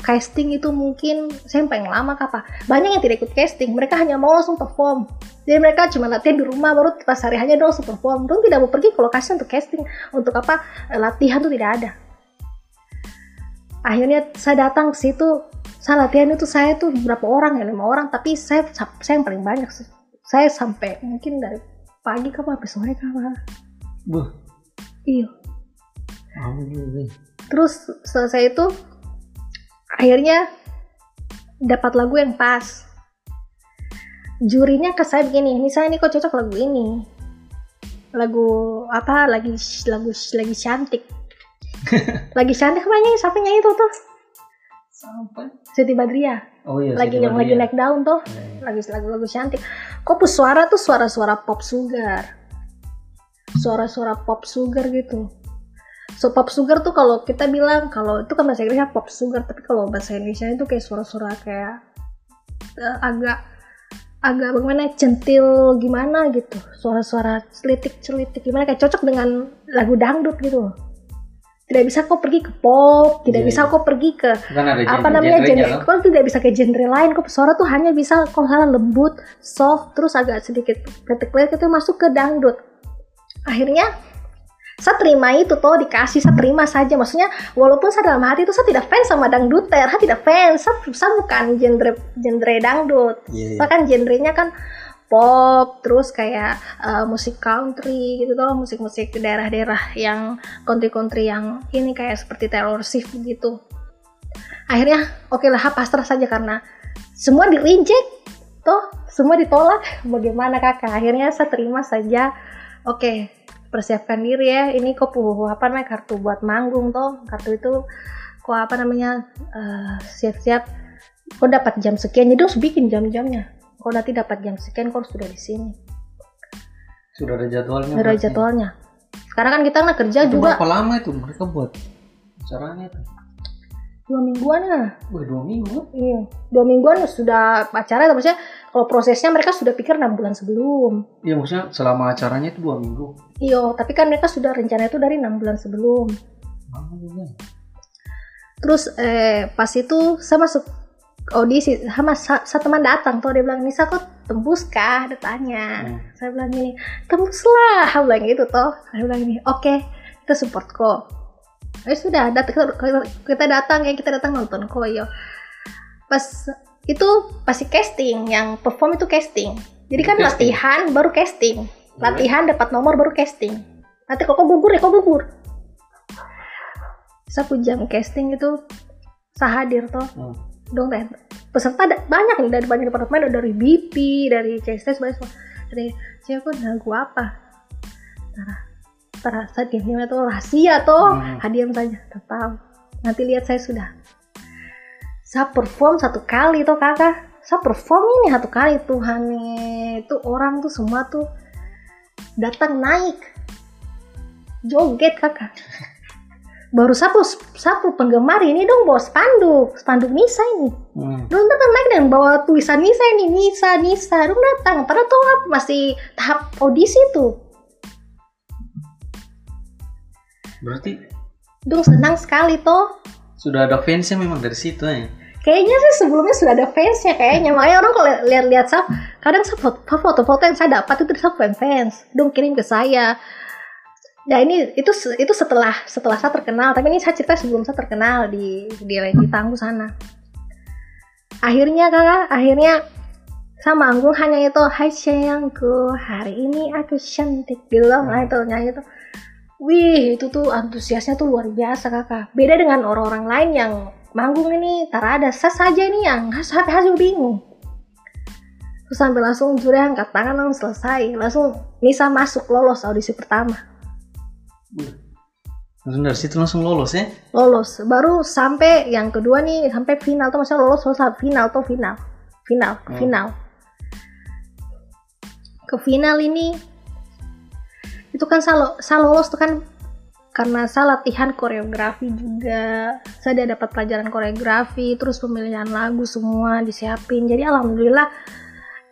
casting itu mungkin saya yang paling lama kapa banyak yang tidak ikut casting mereka hanya mau langsung perform. Jadi mereka cuma latihan di rumah baru pas hari hanya dong langsung perform. Dong tidak mau pergi ke lokasi untuk casting. Untuk apa? Eh, latihan tuh tidak ada. Akhirnya saya datang ke situ saya latihan itu saya tuh berapa orang ya lima orang. Tapi saya saya yang paling banyak sih. Saya sampai mungkin dari pagi ke sampai sore ke Buh, iya. Terus selesai itu akhirnya dapat lagu yang pas. Jurinya ke saya begini misalnya ini kok cocok lagu ini. Lagu apa? Lagi lagu lagi cantik. Lagi cantik apa nyanyi? Siapa nyanyi itu tuh? Sampai. Siti Badriah. Oh iya. lagi Siti yang lagi naik daun tuh. Iya, iya. lagi lagu-lagu cantik. Kok suara tuh suara-suara pop sugar? Suara-suara pop sugar gitu so pop sugar tuh kalau kita bilang kalau itu kan bahasa Inggrisnya pop sugar tapi kalau bahasa Indonesia itu kayak suara-suara kayak eh, agak agak bagaimana centil gimana gitu. Suara-suara celitik celitik gimana kayak cocok dengan lagu dangdut gitu tidak bisa kok pergi ke pop tidak Iya, bisa iya. kok pergi ke Kan apa namanya genre kok tidak bisa ke genre lain kok suara tuh hanya bisa kalau salah lembut soft terus agak sedikit kletik-kletik itu masuk ke dangdut. Akhirnya saya terima itu toh dikasih saya terima saja. Maksudnya walaupun saya dalam hati itu saya tidak fans sama dangduter saya tidak fans. Saya, saya bukan genre genre dangdut. Iya, iya. saya kan genrenya kan pop terus kayak eh, musik country gitu loh musik-musik daerah-daerah yang country-country yang ini kayak seperti Taylor Swift begitu akhirnya oke lah pasrah saja karena semua di reject toh semua ditolak. Bagaimana kakak? Akhirnya saya terima saja. Oke persiapkan diri ya ini kok apa namanya kartu buat manggung toh kartu itu kok apa namanya eh, siap-siap kok dapat jam sekian jadi harus bikin jam-jamnya kok nanti dapat jam sekian kok harus sudah di sini Sudah ada jadwalnya. ada berarti. jadwalnya sekarang kan kita nggak kerja Itu juga berapa lama itu mereka buat acaranya itu? dua mingguan lah Wah, dua minggu. Iya, dua mingguan sudah acara, maksudnya kalau prosesnya mereka sudah pikir enam bulan sebelum. Iya, maksudnya selama acaranya itu dua minggu. Iya, tapi kan mereka sudah rencana itu dari enam bulan sebelum. Terus eh, pas itu saya masuk audisi sama sa, sa teman datang tuh dia bilang Nisa kok tembus kah? Dia tanya. Hmm. Saya bilang gini, tembus lah. Dia bilang gitu toh. Saya bilang gini, oke kita support kok. Eh sudah, dat kita, kita datang ya kita datang nonton kok yo. Pas itu pasti casting, yang perform itu casting. Jadi kan Casting. latihan baru casting. Latihan dapat nomor baru casting. Nanti kok gugur ya kok gugur. Satu jam casting itu saya hadir toh Hmm. dong deh peserta ada banyak nih dari banyak departemen dari BP dari CSTS banyak semua dari siapa lagu apa Tara Tara diam itu rahasia toh Hmm. hadiam saja tahu nanti lihat saya sudah saya perform satu kali toh kakak. Saya perform ini satu kali Tuhan. Itu orang tuh semua tuh datang naik. Joget kakak. Baru sapu sapu penggemar ini dong bawa spanduk. Spanduk Nisa ini. Hmm. dong datang naik dan bawa tulisan Nisa ini. Nisa Nisa. Dong datang. Padahal tuh masih tahap audisi tuh. Berarti dong senang sekali toh. sudah ada fansnya memang dari situ ya. Kayaknya sih sebelumnya sudah ada fansnya kayaknya. Makanya orang kalau lihat-lihat sap kadang sap foto-foto yang saya dapat itu fan fans dong kirim ke saya. Ya ini itu itu setelah setelah saya terkenal. Tapi ini saya cerita sebelum saya terkenal di di di tangguh sana. Akhirnya kakak akhirnya Saya manggung hanya itu Hai sayangku hari ini aku cantik. Loh nah itu nyanyi itu. Wih itu tuh antusiasnya tuh luar biasa kakak. Beda dengan orang-orang lain yang manggung ini tak ada Saya saja ini yang sampai hasil bingung Terus sampai langsung juri angkat tangan langsung selesai Langsung Nisa masuk lolos audisi pertama. Langsung dari situ langsung lolos ya? lolos. Baru sampai yang kedua nih sampai final tuh maksudnya lolos lolos sampai final tuh final. Final ke Hmm. final. Ke final ini itu kan saya, lo- saya lolos tuh kan karena saya latihan koreografi juga. Saya dia dapat pelajaran koreografi terus pemilihan lagu semua disiapin. Jadi alhamdulillah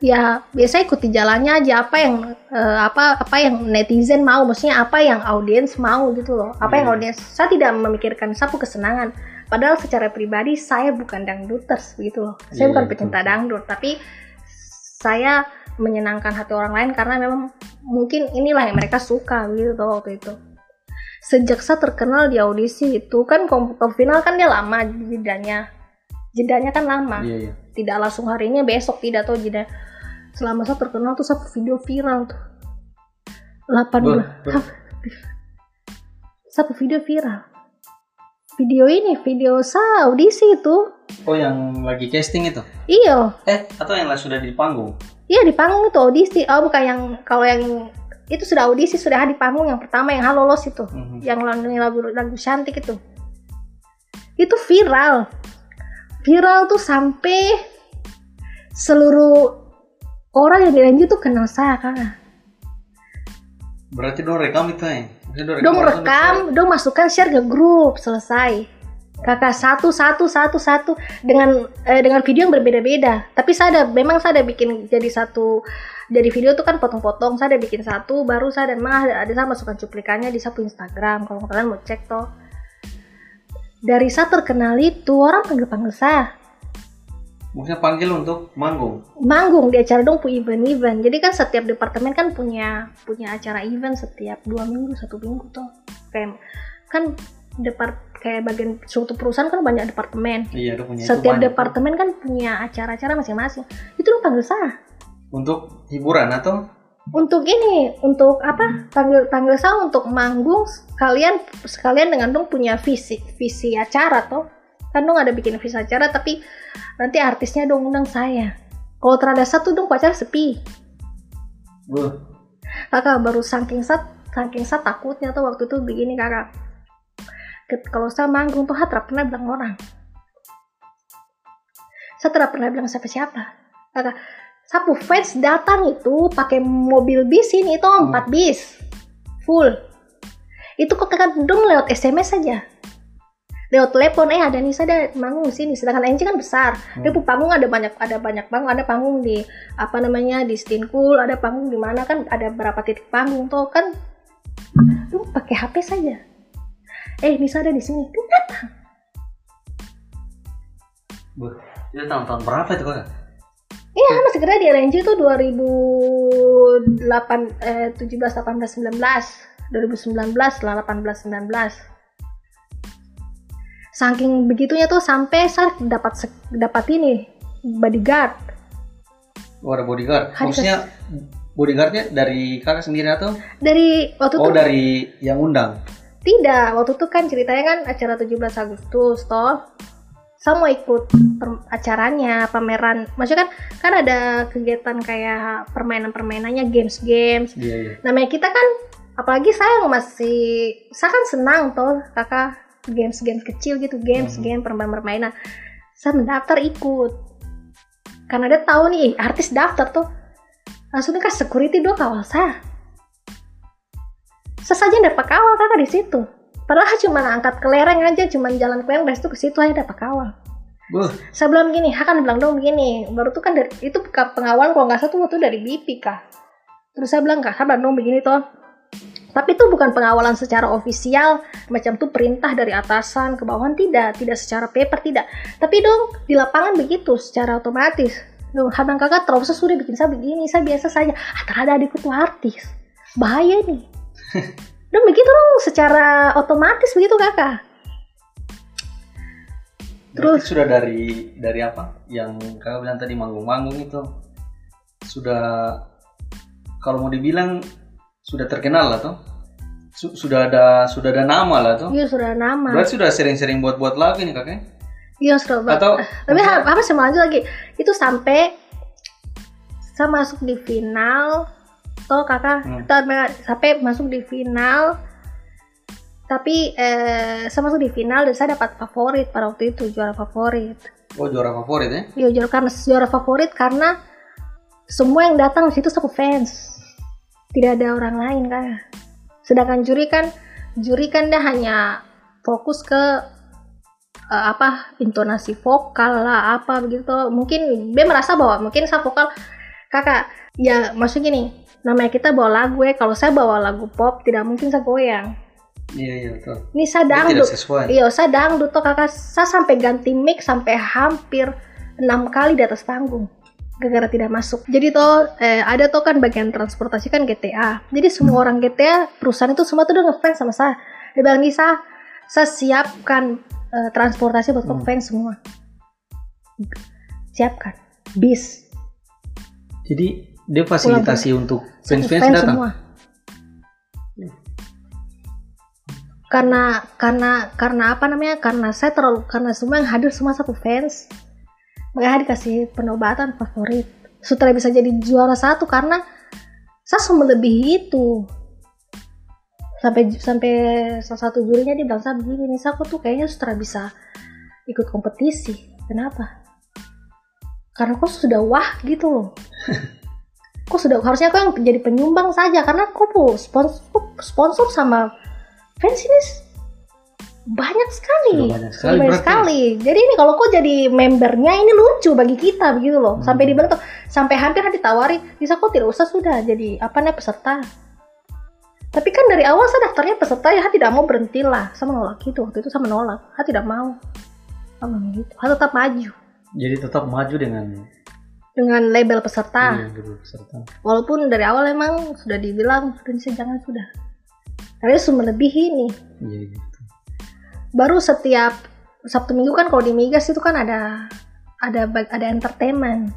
ya biasa ikuti jalannya aja. Apa yang eh, apa apa yang netizen mau maksudnya apa yang audiens mau gitu loh. Apa yang Hmm. audiens saya tidak memikirkan satu kesenangan padahal secara pribadi saya bukan dangduters begitu loh. Saya Iya, bukan pecinta dangdut tapi saya menyenangkan hati orang lain karena memang mungkin inilah yang mereka suka gitu tuh waktu itu sejak saya terkenal di audisi itu kan ke final kan dia lama jedanya. Jedanya kan lama. Iya iya. tidak langsung harinya besok tidak tahu jeda. Selama saya terkenal tuh satu video viral tuh. 8 Wah, bulan satu video viral. Video ini video saya audisi itu. Oh yang lagi casting itu? iya. Eh atau yang sudah di panggung? iya di panggung itu audisi. Oh bukan yang kalau yang itu sudah audisi sudah di panggung yang pertama yang halo lolos itu. Mhm. yang lagu lagu lagu cantik itu. Itu viral. Viral tuh sampai seluruh orang yang di Renju tuh kenal saya kan Berarti dong rekam itu ya? Dong dong rekam dong masukkan share ke grup selesai. Kakak satu satu satu satu. Dengan eh, dengan video yang berbeda-beda. Tapi saya ada memang saya ada bikin jadi satu jadi video tuh kan potong-potong saya ada bikin satu baru saya dan mah ada, ada saya masukkan cuplikannya di satu Instagram kalau kalian mau cek toh. Dari saya terkenal itu orang panggil-panggil saya. Maksudnya panggil untuk manggung? manggung di acara dong punya event-event. Jadi kan setiap departemen kan punya punya acara event setiap dua minggu satu minggu tuh kayak kan depart kayak bagian suatu perusahaan kan banyak departemen. Iya punya setiap departemen kan punya acara-acara masing-masing. Itu dong panggil saya Untuk hiburan atau? untuk ini untuk apa? Panggil panggil saya untuk manggung sekalian sekalian dengan dong punya visi visi acara toh. Kan dong ada bikin visi acara tapi nanti artisnya dong undang saya. Kalau terada satu dong pacar sepi. Wah, kakak baru saking sat saking sat takutnya tuh waktu itu begini kakak. Kalau saya manggung tuh tidak pernah bilang orang. Saya tidak pernah bilang siapa siapa kakak sapu fans datang itu pakai mobil bis ini itu empat bis. Full. Itu kok kakak dong lewat sms saja. Lewat telepon eh ada nih saya ada manggung sini. Sedangkan NC kan besar. Dia Hmm. panggung ada banyak ada banyak panggung ada panggung di apa namanya di Stinkul ada panggung di mana kan ada berapa titik panggung tuh kan. Lu pakai HP saja. Eh Nisa ada di sini. Dia datang. Wah. Itu tahun-tahun berapa itu kak? Iya masih kira di RNG itu 2008 eh 17 18 19 2019 lah 18 19 saking begitunya tuh sampai saya dapat dapat ini bodyguard Oh ada bodyguard. Maksudnya bodyguardnya dari kakak sendiri atau? dari waktu Oh itu dari yang undang? Tidak, waktu itu kan ceritanya kan acara 17 Agustus toh. Saya mau ikut acaranya, pameran. Maksudnya kan kan ada kegiatan kayak permainan-permainannya, games-games. Iya iya. Namanya kita kan apalagi saya masih saya kan senang toh kakak games-games kecil gitu, games, Mhm. game permainan-permainan. Saya mendaftar ikut. Karena dia tahu nih artis daftar tuh. Langsung kan security dua kawal saya saya saja dapat kawal kakak di situ padahal cuma angkat kelereng aja cuma jalan kelereng dari situ ke situ aja dapat kawal saya bilang gini Hakan bilang dong begini baru tuh kan dari itu pengawalan kalau nggak salah tuh waktu dari BP kah terus saya bilang kak bilang dong begini toh. Tapi itu bukan pengawalan secara ofisial macam tuh perintah dari atasan ke bawahan tidak tidak secara paper tidak. Tapi dong di lapangan begitu secara otomatis. Dong, habang kakak terus sudah bikin saya begini saya biasa saja. Ah terada adikku tuh artis. Bahaya nih dan begitu dong secara otomatis begitu kakak. Terus? sudah dari dari apa? Yang kakak bilang tadi manggung-manggung itu. sudah kalau mau dibilang sudah terkenal lah tuh Su- sudah ada sudah ada nama lah tuh iya sudah nama. Berarti sudah sering-sering buat-buat lagu nih kakek iya sudah ba- atau tapi apa? sih lanjut lagi? Itu sampai saya masuk di final toh kakak Hmm. kita- sampai masuk di final tapi eh, saya masuk di final dan saya dapat favorit pada waktu itu juara favorit oh juara favorit ya Iya juara karena juara favorit karena semua yang datang di situ aku fans. Tidak ada orang lain kan. Sedangkan juri kan juri kan dia hanya fokus ke eh, apa intonasi vokal lah apa begitu. Mungkin dia merasa bahwa mungkin saya vokal kakak ya maksud gini namanya kita bawa lagu ya kalau saya bawa lagu pop tidak mungkin saya goyang iya iya betul ini saya dangdut Iya, saya dangdut tuh kakak. Saya sampai ganti mic sampai hampir enam kali di atas panggung. Gara-gara tidak masuk. Jadi tuh eh, ada tuh kan bagian transportasi kan GTA. Jadi semua orang GTA perusahaan itu semua tuh udah ngefans sama saya. Dia bilang Nisa, saya siapkan eh, transportasi buat Hmm. fans semua. Siapkan bis jadi dia fasilitasi untuk Satu fans-fans fans datang semua. Karena karena karena apa namanya? Karena saya terlalu karena semua yang hadir semua satu fans. Makanya dikasih penobatan favorit. Sutra bisa jadi juara satu karena saya semua melebihi itu. Sampai sampai salah satu jurinya dia bilang saya begini nih, aku tuh kayaknya sutra bisa ikut kompetisi. Kenapa? Karena kok sudah wah gitu loh kok sudah harusnya aku yang jadi penyumbang saja karena aku sponsor sponsor sama fans ini banyak sekali. Sudah banyak sekali Sudah banyak berarti. sekali. Jadi ini kalau kok jadi membernya ini lucu bagi kita begitu loh. Sampai Hmm. dibilang tuh sampai hampir ditawari bisa kok tidak usah sudah jadi apa namanya peserta. Tapi kan dari awal saya daftarnya peserta ya tidak mau berhenti lah. Saya menolak itu waktu itu saya menolak. Saya tidak mau. Bilang gitu. Saya tetap maju. Jadi tetap maju dengan dengan label peserta. Iya, peserta. Walaupun dari awal emang sudah dibilang bisa jangan sudah. Karena sudah melebihi ini. Iya gitu. Baru setiap sabtu minggu kan kalau di migas itu kan ada ada ada entertainment.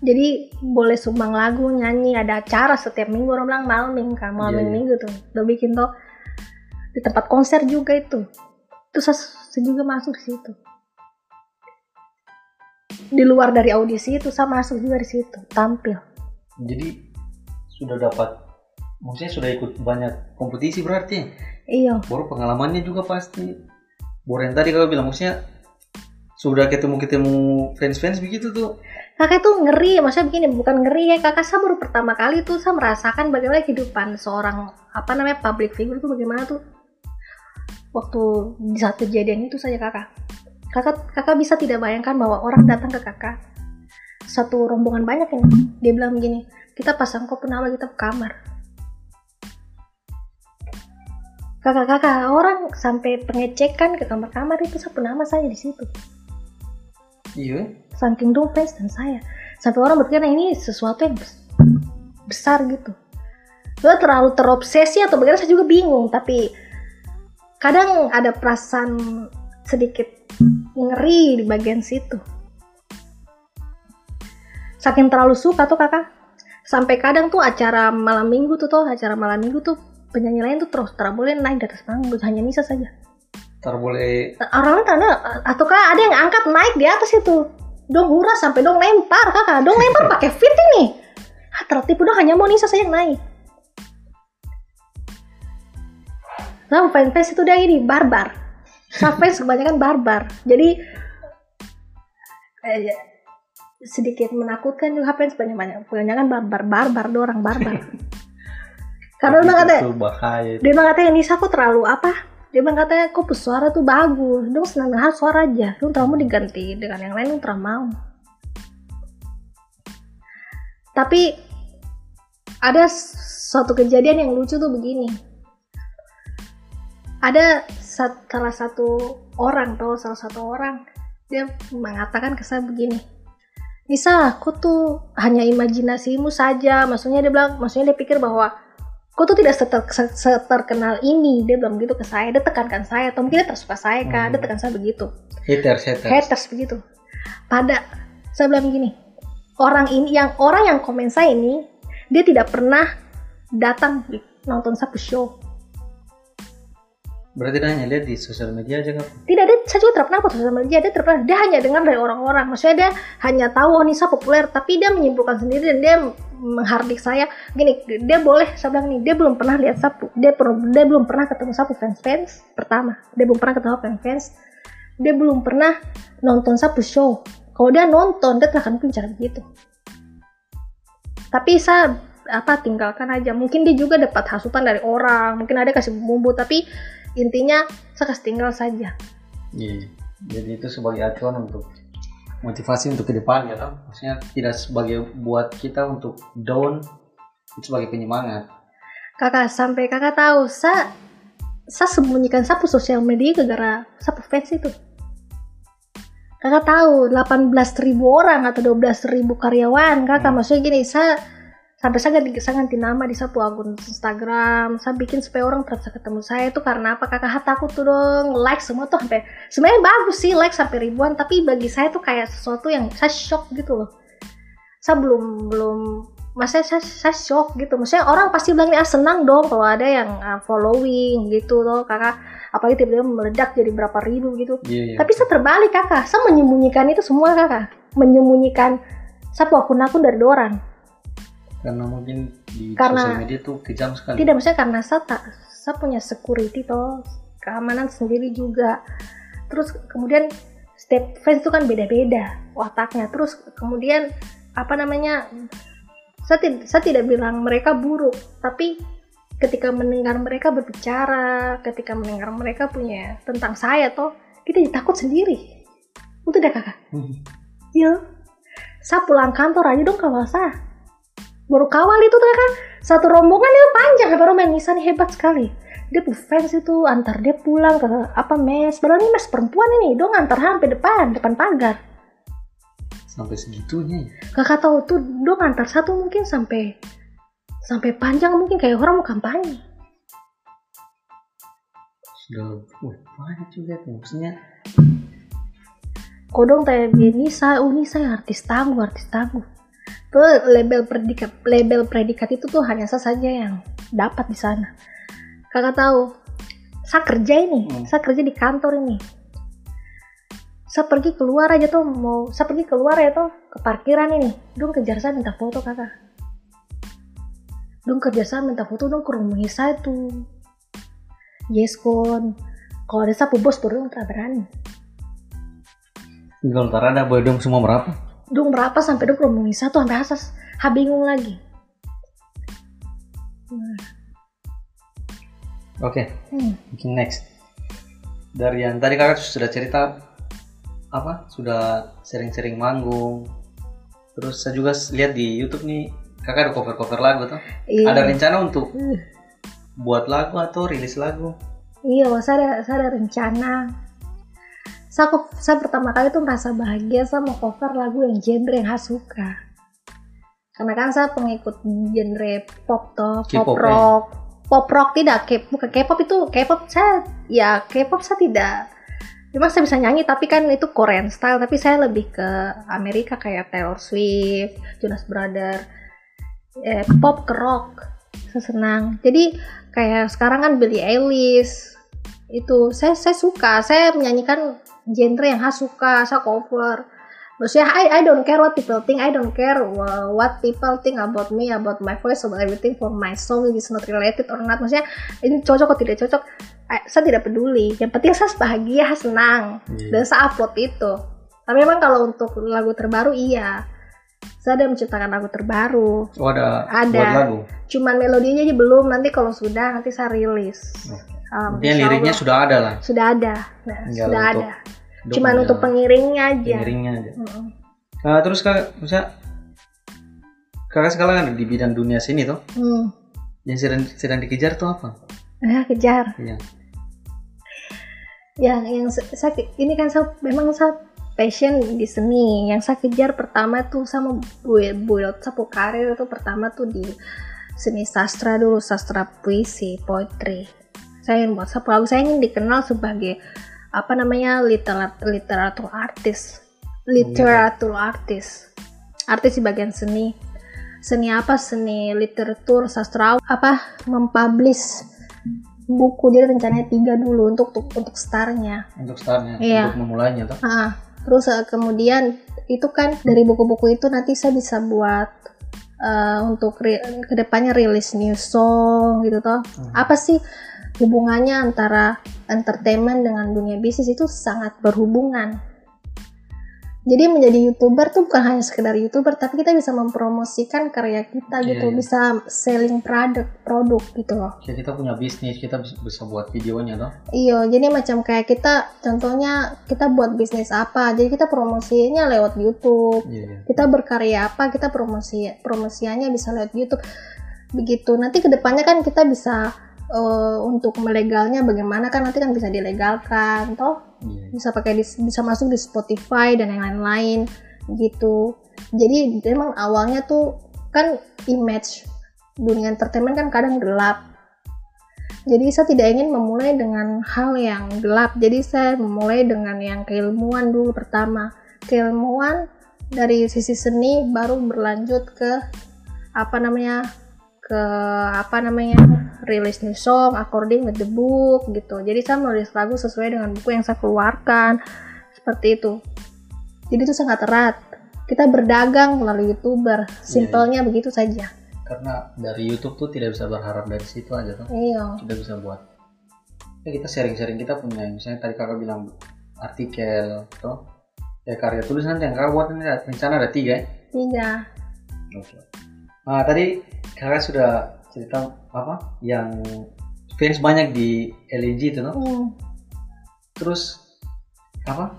Jadi boleh sumbang lagu nyanyi ada acara setiap minggu. Orang bilang malming kan malam Iya, iya. minggu tuh. Udah bikin tuh di tempat konser juga itu. Saya, saya juga masuk di situ di luar dari audisi itu saya masuk juga di situ tampil. Jadi sudah dapat maksudnya sudah ikut banyak kompetisi berarti? Iya. Baru pengalamannya juga pasti. Yang tadi kau bilang maksudnya sudah ketemu-ketemu fans-fans begitu tuh? Kakak tuh ngeri maksudnya begini bukan ngeri ya kakak saya baru pertama kali tuh saya merasakan bagaimana kehidupan seorang apa namanya public figure tuh bagaimana tuh. Waktu di saat kejadian itu saja kakak kakak kakak bisa tidak bayangkan bahwa orang datang ke kakak satu rombongan banyak ini. Dia bilang begini kita pasang kok penama kita ke kamar. Kakak-kakak orang sampai pengecekan ke kamar-kamar itu satu nama saya di situ. Iya. Saking dong fans dan saya. Sampai orang berpikir "Nah, ini sesuatu yang bes- besar gitu. Gue terlalu terobsesi atau bagaimana saya juga bingung. Tapi kadang ada perasaan sedikit ngeri di bagian situ. Saking terlalu suka tuh kakak. Sampai kadang tuh acara malam minggu tuh tuh acara malam minggu tuh penyanyi lain tuh terus tak boleh naik di atas panggung hanya Nisa saja. Ntar boleh orang tanda atau kah ada yang angkat naik di atas itu. Dong hura sampai dong lempar kakak. Dong lempar pakai fit ini. Ah, tertipu dong hanya mau Nisa saja yang naik. Nah fans itu dia ini barbar fans kebanyakan barbar. Jadi eh, sedikit menakutkan juga fans banyak banyak kebanyakan barbar barbar dorang barbar. Karena dia katanya dia bilang katanya Nisa kok terlalu apa? Dia bilang katanya kok suara tuh bagus. Dong senang dengar suara aja. Lu terlalu mau diganti dengan yang lain lu terlalu mau. Tapi ada suatu kejadian yang lucu tuh begini. Ada sat- salah satu orang tuh salah satu orang dia mengatakan ke saya begini Nisa aku tuh hanya imajinasimu saja. Maksudnya dia bilang maksudnya dia pikir bahwa kok tuh tidak seter, se- seterkenal ini. Dia bilang begitu ke saya dia tekankan saya atau mungkin dia tersuka saya kan Hmm. dia tekan saya begitu. Haters haters. Haters begitu. Pada saya bilang gini orang ini yang orang yang komen saya ini dia tidak pernah datang nonton satu show Berarti dia hanya lihat di sosial media aja kan? tidak ada saya juga pernah upload sosial media dia pernah dia hanya dengar dari orang-orang. Maksudnya dia hanya tahu oh Nisa populer tapi dia menyimpulkan sendiri dan dia menghardik saya. Gini dia boleh saya bilang nih dia belum pernah lihat sapu dia per- dia belum pernah ketemu sapu fans fans pertama. Dia belum pernah ketemu fans fans dia belum pernah nonton sapu show. Kalau dia nonton dia akan mungkin cara begitu. Tapi saya apa tinggalkan aja. Mungkin dia juga dapat hasutan dari orang mungkin ada kasih bumbu tapi intinya kasih tinggal saja Iya. Jadi itu sebagai acuan untuk motivasi untuk ke depan ya kan? Maksudnya tidak sebagai buat kita untuk down, itu sebagai penyemangat. kakak sampai kakak tahu saya saya sembunyikan sapu sosial media gara-gara sapu fans itu kakak tahu 18.000 orang atau 12.000 karyawan kakak Hmm. maksudnya gini saya sampai saya ganti, saya ganti nama di sapu akun Instagram. Saya bikin supaya orang terasa ketemu saya. Itu karena apa? Kakak aku tuh dong like semua tuh sampai sebenarnya bagus sih like sampai ribuan. Tapi bagi saya tuh kayak sesuatu yang saya shock gitu loh. Saya belum belum maksudnya saya, saya shock gitu. Maksudnya orang pasti bilang ah senang dong kalau ada yang uh, following gitu loh. Kakak apalagi tiba-tiba meledak jadi berapa ribu gitu. Iya, iya. tapi saya terbalik kakak. Saya menyembunyikan itu semua kakak. Menyembunyikan sapu akun-akun dari orang karena mungkin di Karena- sosial media tuh kejam sekali. tidak maksudnya karena saya tak saya punya security toh keamanan sendiri juga terus kemudian setiap fans itu kan beda-beda wataknya terus kemudian apa namanya saya, tid- saya tidak bilang mereka buruk tapi ketika mendengar mereka berbicara ketika mendengar mereka punya tentang saya toh kita takut sendiri itu dah kakak Hmm. Iya. Saya pulang kantor aja dong kawal saya. Baru kawal itu kan satu rombongan itu panjang baru main Nisa nih hebat sekali. Dia fans itu antar dia pulang ke apa mes. Padahal ini mes perempuan ini dong antar sampai depan depan pagar. Sampai segitunya. ya. Kakak tahu tuh dong antar satu mungkin sampai sampai panjang mungkin kayak orang mau kampanye. Sudah, wah banyak juga tuh. Maksudnya Kodong dia Nisa, oh Nisa artis tangguh, artis tangguh. Tuh label predikat, label predikat itu tuh hanya saya saja yang dapat di sana. Kakak tahu, saya kerja ini, Hmm. saya kerja di kantor ini. Saya pergi keluar aja tuh mau, saya pergi keluar ya tuh ke parkiran ini. Dong kejar saya minta foto kakak. Dong kejar saya minta foto dong ke rumah saya tuh. Yes kon, kalau ada sapu bos baru dong tak berani. kalau ada boy dong semua berapa? Dong berapa sampai dong ngomongin satu sampai asas ha bingung lagi Hmm. Oke, Hmm. mungkin next. Dari yang tadi kakak sudah cerita apa? Sudah sering-sering manggung. Terus saya juga lihat di YouTube nih kakak ada cover-cover lagu tuh. Iya. Ada rencana untuk Hmm. buat lagu atau rilis lagu? Iya, saya ada, saya ada rencana. Saya, saya pertama kali tuh merasa bahagia saya mau cover lagu yang genre yang saya suka. Karena kan saya pengikut genre pop toh, pop ya? rock. Pop rock tidak, K, bukan K-pop itu, K-pop saya, ya K-pop saya tidak. Memang saya bisa nyanyi tapi kan itu Korean style, tapi saya lebih ke Amerika kayak Taylor Swift, Jonas Brother, eh, pop ke rock. Saya senang. Jadi kayak sekarang kan Billie Eilish, itu saya saya suka. Saya menyanyikan genre yang saya suka saya cover. Maksudnya I, I don't care what people think I don't care wha- what people think about me about my voice about everything for my song is not related or not. Maksudnya ini cocok atau tidak cocok I- saya tidak peduli. Yang penting saya bahagia saya senang. Dan saya upload itu. Tapi memang kalau untuk lagu terbaru iya. Saya ada menciptakan lagu terbaru. Oh ada, Ada. buat lagu. cuman melodinya aja belum. Nanti kalau sudah nanti saya rilis. Oke. Um, insya liriknya Allah. sudah ada lah. sudah ada nah, Tinggal sudah untuk ada cuman untuk pengiringnya aja pengiringnya aja. Mm-mm. Nah, terus kak, misalnya kakak sekarang ada di bidang dunia sini tuh, Hmm. yang sedang sedang dikejar tuh apa? Nah, kejar Iya. yang yang se- saya ini kan saya memang saya passion di seni yang saya kejar pertama tuh sama build build sapu karir itu pertama tuh di seni sastra dulu sastra puisi poetry saya ingin buat. Sapu lagu saya ingin dikenal sebagai apa namanya literatur literatur artis. Literatur artis. Artis di bagian seni. Seni apa? Seni literatur sastra apa? Mempublish buku dia rencananya tiga dulu untuk untuk, untuk startnya untuk startnya Iya. untuk memulainya tuh. Ah, terus eh, kemudian itu kan dari buku-buku itu nanti saya bisa buat eh, untuk ri- ke depannya rilis new song gitu toh. Hmm. Apa sih hubungannya antara entertainment dengan dunia bisnis itu sangat berhubungan. Jadi menjadi youtuber tuh bukan hanya sekedar youtuber, tapi kita bisa mempromosikan karya kita Iya, gitu, iya. bisa selling produk produk gitu loh. ya kita punya bisnis kita bisa, buat videonya tuh Iya, jadi macam kayak kita, contohnya kita buat bisnis apa, jadi kita promosinya lewat YouTube. iya iya Kita berkarya apa, kita promosi promosiannya bisa lewat YouTube. Begitu. Nanti ke depannya kan kita bisa eh, untuk melegalnya bagaimana kan nanti kan bisa dilegalkan, toh iya bisa pakai di- bisa masuk di Spotify dan yang lain-lain gitu. Jadi memang awalnya tuh kan image dunia entertainment kan kadang gelap. Jadi saya tidak ingin memulai dengan hal yang gelap. Jadi saya memulai dengan yang keilmuan dulu pertama. Keilmuan dari sisi seni baru berlanjut ke apa namanya ke apa namanya rilis new song according with the book gitu. Jadi saya menulis lagu sesuai dengan buku yang saya keluarkan. Seperti itu. Jadi itu sangat erat. Kita berdagang melalui youtuber. Simpelnya begitu saja. Karena dari YouTube tuh tidak bisa berharap dari situ aja tuh. Iya. Kita bisa buat. Ya kita sharing-sharing. Kita punya misalnya tadi kakak bilang artikel tuh ya karya tulis nanti yang kakak buat ini rencana ada tiga ya? Tiga. Oke. Nah, tadi kakak sudah cerita apa yang fans banyak di LNG itu, no? Hmm. Terus apa?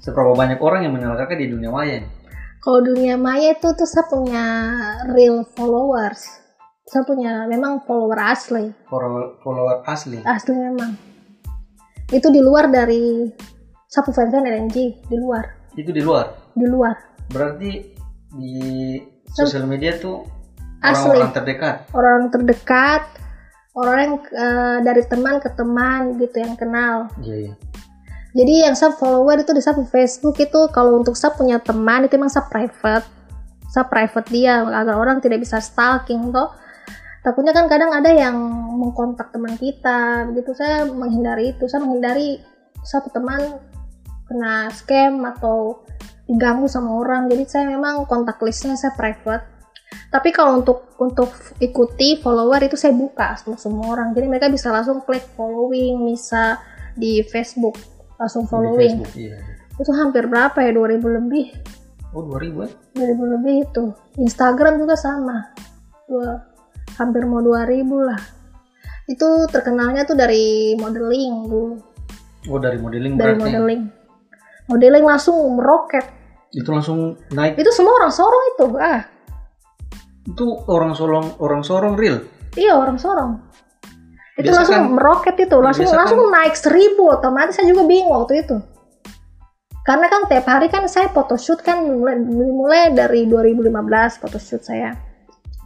Seberapa banyak orang yang mengenal kakak di dunia maya? kalau dunia maya itu tuh saya punya real followers saya punya memang follower asli Follower, follower asli. asli memang itu di luar dari sapu fansign LNG di luar Itu di luar. di luar Berarti di sosial media tuh Asli. orang-orang terdekat. orang terdekat orang yang eh, dari teman ke teman gitu yang kenal Iya, iya. jadi yang saya follower itu di sapu Facebook itu kalau untuk saya punya teman itu emang saya private saya private dia agar orang tidak bisa stalking toh takutnya kan kadang ada yang mengkontak teman kita begitu saya menghindari itu saya menghindari satu teman kena scam atau diganggu sama orang. Jadi saya memang kontak listnya saya private. Tapi kalau untuk untuk ikuti follower itu saya buka untuk semua orang. Jadi mereka bisa langsung klik following bisa di Facebook langsung Di following. Facebook, iya. itu hampir berapa ya? 2000 lebih. Oh, 2000 ya? 2000 lebih itu. Instagram juga sama. Dua hampir mau 2000 lah. Itu terkenalnya tuh dari modeling dulu Oh, dari modeling dari berarti. modeling. Modeling langsung meroket Itu langsung naik. itu semua orang sorong itu ah Itu orang sorong orang sorong real. iya orang sorong itu Biasa langsung kan- meroket itu langsung kan- langsung naik seribu otomatis saya juga bingung waktu itu karena kan tiap hari kan saya photoshoot kan mulai, mulai dari 2015 photoshoot saya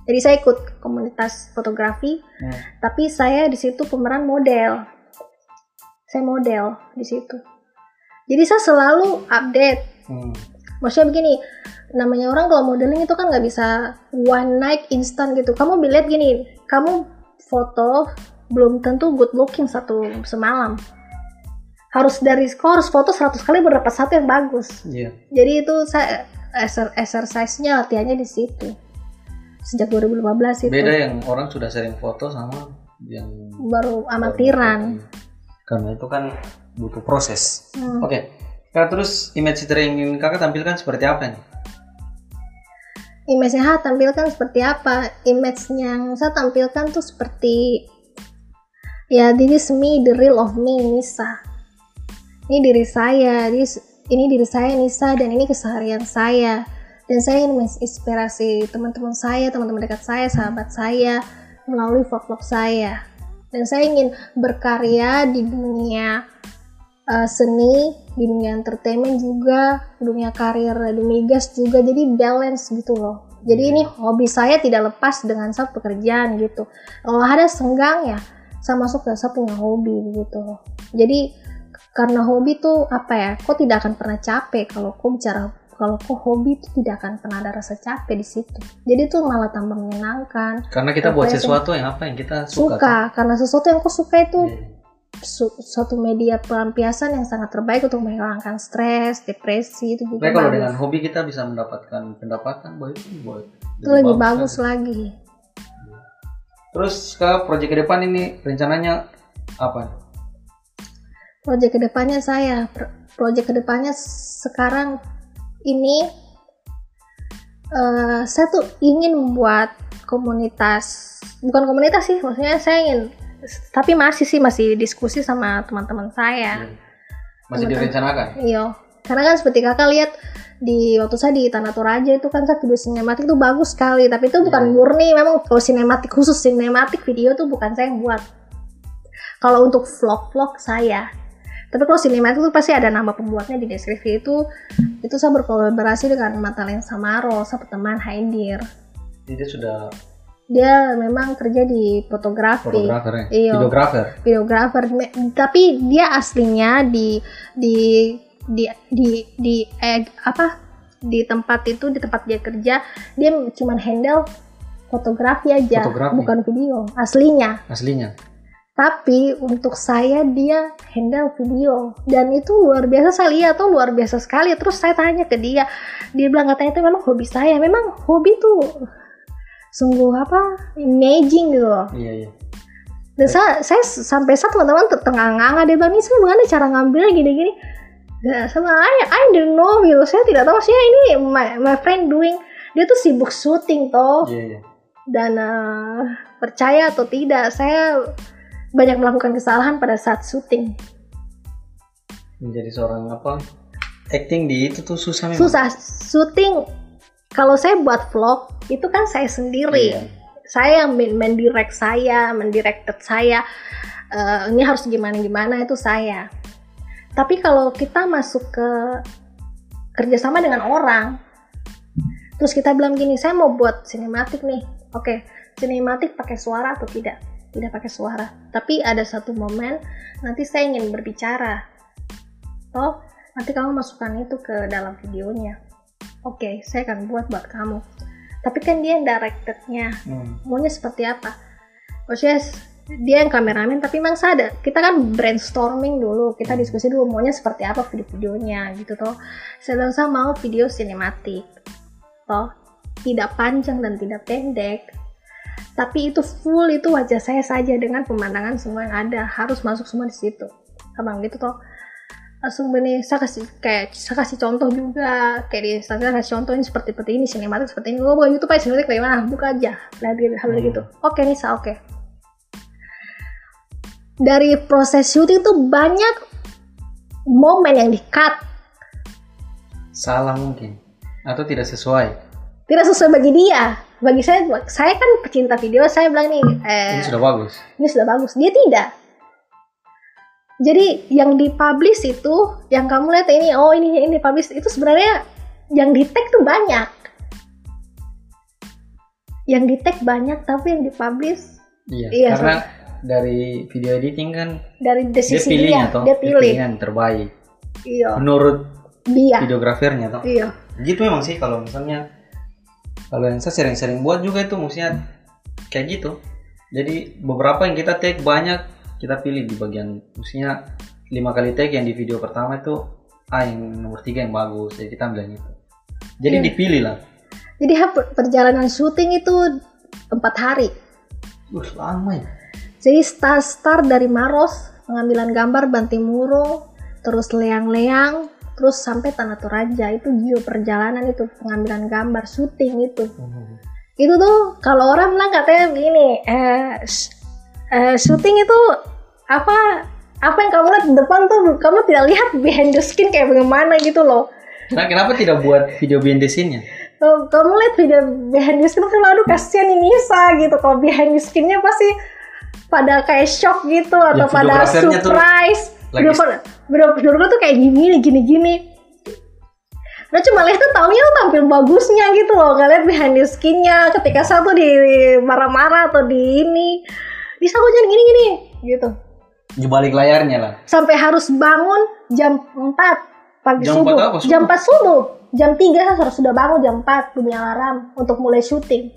jadi saya ikut komunitas fotografi Hmm. tapi saya di situ pemeran model saya model di situ jadi saya selalu update Hmm. Maksudnya begini namanya orang kalau modeling itu kan nggak bisa one night instant gitu kamu lihat gini kamu foto belum tentu good looking satu semalam harus dari harus foto 100 kali berapa satu yang bagus Iya. jadi itu saya exer- exercise-nya latihannya di situ sejak 2015 itu Beda yang orang sudah sering foto sama yang baru amatiran Karena itu kan butuh proses. Hmm. Oke. Kak, terus image yang ingin kakak tampilkan seperti apa nih? image-nya tampilkan seperti apa? Image yang saya tampilkan tuh seperti ya this is me the real of me Nisa. Ini diri saya this- ini diri saya Nisa dan ini keseharian saya. Dan saya ingin menginspirasi teman-teman saya teman-teman dekat saya sahabat saya melalui vlog-vlog saya. Dan saya ingin berkarya di dunia uh, seni di dunia entertainment juga dunia karir di migas juga jadi balance gitu loh. Jadi ini hobi saya tidak lepas dengan saya pekerjaan gitu. Kalau ada senggang ya saya masuk ke saya punya hobi gitu loh. Jadi karena hobi tuh apa ya kok tidak akan pernah capek kalau kau bicara kalau kok hobi itu tidak akan pernah ada rasa capek di situ. Jadi itu malah tambah menyenangkan Karena kita buat sesuatu yang apa yang kita suka, suka. karena sesuatu yang kau suka itu Iya. Su- suatu media pelampiasan yang sangat terbaik untuk menghilangkan stres depresi itu juga Tapi kalau bagus. dengan hobi kita bisa mendapatkan pendapatan, boy itu buat itu lebih bagus lagi Terus ke proyek ke depan ini rencananya apa? proyek ke depannya saya pro- proyek ke depannya sekarang ini eh, saya tuh ingin membuat komunitas bukan komunitas sih maksudnya saya ingin tapi masih sih masih diskusi sama teman-teman saya. Masih Betul. direncanakan? iya. Karena kan seperti kakak lihat di waktu saya di Tanah Toraja itu kan saya video sinematik itu bagus sekali. Tapi itu bukan Iya. murni memang kalau sinematik khusus sinematik video tuh bukan saya yang buat. Kalau untuk vlog-vlog saya. Tapi kalau sinematik itu pasti ada nama pembuatnya di deskripsi itu. Itu saya berkolaborasi dengan Matalin Samaro saya teman Haidir. Jadi sudah dia memang kerja di fotografi fotografer ya? Iya. Videografer? videografer tapi dia aslinya di di di di di eh, apa di tempat itu di tempat dia kerja dia cuman handle fotografi aja Fotografi. bukan video aslinya Aslinya? tapi untuk saya dia handle video dan itu luar biasa saya lihat tuh luar biasa sekali terus saya tanya ke dia dia bilang katanya itu memang hobi saya memang hobi tuh sungguh apa amazing gitu loh Iya, iya. dan saya, saya sampai saat teman-teman tertengah-nganga dia bilang ini saya bagaimana cara ngambilnya gini-gini nah, sama I, I don't know gitu saya tidak tahu sih ini my, my friend doing dia tuh sibuk syuting toh Iya, iya. dan eh, percaya atau tidak saya banyak melakukan kesalahan pada saat syuting Menjadi seorang apa? Acting di itu tuh susah memang. susah syuting kalau saya buat vlog itu kan saya sendiri. Iya. saya yang men- mendirect saya mendirected saya. Eh, ini harus gimana gimana itu saya. Tapi kalau kita masuk ke kerjasama dengan orang terus kita bilang gini saya mau buat sinematik nih. Oke sinematik pakai suara atau tidak? Tidak pakai suara. Tapi ada satu momen nanti saya ingin berbicara. Toh nanti kamu masukkan itu ke dalam videonya oke saya akan buat buat kamu. Tapi kan dia yang directednya. Hmm. maunya seperti apa? Maksudnya s- dia yang kameramen tapi memang sadar. Kita kan brainstorming dulu kita diskusi dulu maunya seperti apa video-videonya gitu toh. Saya bilang saya mau video sinematik. Toh tidak panjang dan tidak pendek. Tapi itu full itu wajah saya saja dengan pemandangan semua yang ada. Harus masuk semua di situ. Abang gitu toh langsung benih saya kasih kayak saya kasih contoh juga kayak di saya kasih contoh ini seperti seperti ini sinematik seperti ini oh bukan YouTube aja sinematik bagaimana buka aja lihat gitu hal Hmm. gitu oke nih sa oke dari proses syuting tuh banyak momen yang di cut Salah mungkin. Atau tidak sesuai. tidak sesuai bagi dia bagi saya saya kan pecinta video saya bilang nih eh, Ini sudah bagus. ini sudah bagus dia tidak jadi yang dipublish itu yang kamu lihat ini oh ini ini dipublish itu sebenarnya yang di tag tuh banyak yang di tag banyak tapi yang dipublish Iya. Iya, Karena dari video editing kan dari dia pilihnya dia toh. dia pilih yang terbaik. iya Menurut dia videografernya toh. iya Gitu memang sih kalau misalnya kalau yang saya sering-sering buat juga itu maksudnya kayak gitu. Jadi beberapa yang kita take banyak kita pilih di bagian maksudnya lima kali take yang di video pertama itu ah yang nomor tiga yang bagus jadi kita ambil yang itu. Jadi Iya. dipilih lah. jadi perjalanan syuting itu empat hari Uh, lama ya. Jadi start start dari Maros, pengambilan gambar Bantimurung, terus leang-leang, terus sampai Tanah Toraja itu gio perjalanan itu pengambilan gambar syuting itu. Itu tuh kalau orang bilang katanya begini, eh, eh, syuting itu apa apa yang kamu lihat di depan tuh kamu tidak lihat behind the scene kayak bagaimana gitu loh. Nah, kenapa tidak buat video behind the scene-nya? Kalau kamu lihat video behind the scene kan aduh kasihan ini Nisa gitu. Kalau behind the scene-nya pasti pada kayak shock gitu atau pada surprise. video video video tuh kayak gini gini gini. Nah cuma lihat tuh taunya tuh tampil bagusnya gitu loh. Lihat behind the skin-nya Ketika satu di marah-marah atau di ini Di aku jangan gini-gini gitu Di balik layarnya lah. Sampai harus bangun jam 4 pagi Jam subuh 4 apa, subuh? Jam 4 subuh jam 3 saya harus sudah bangun jam 4 bunyi alarm untuk mulai syuting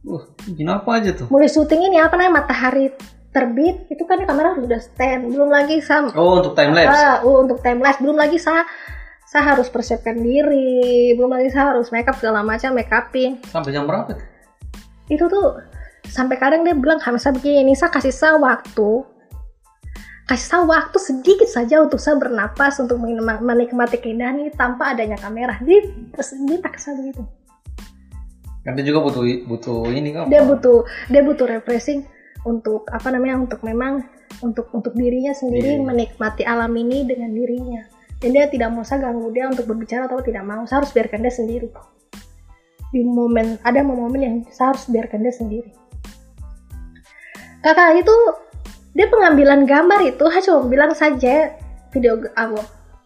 Uh, bikin apa aja tuh? mulai syuting ini apa namanya matahari terbit itu kan kamera sudah stand belum lagi sam Oh, untuk time lapse. Ah, uh, untuk time lapse belum lagi saya saya harus persiapkan diri belum lagi saya harus makeup segala macam make upin Sampai jam berapa tuh? itu tuh sampai kadang dia bilang kami saya begini saya kasih saya waktu kasih saya waktu sedikit saja untuk saya bernapas untuk menikma- menikmati keindahan ini tanpa adanya kamera. Dia dia tak saya begitu Kan dia juga butuh butuh ini kan. dia butuh dia butuh refreshing untuk apa namanya untuk memang untuk untuk dirinya sendiri Iya. menikmati alam ini dengan dirinya. Dan dia tidak mau saya ganggu dia untuk berbicara atau tidak mau. Saya harus biarkan dia sendiri. Di momen ada momen yang saya harus biarkan dia sendiri. Kakak itu dia pengambilan gambar itu cuma bilang saja video apa,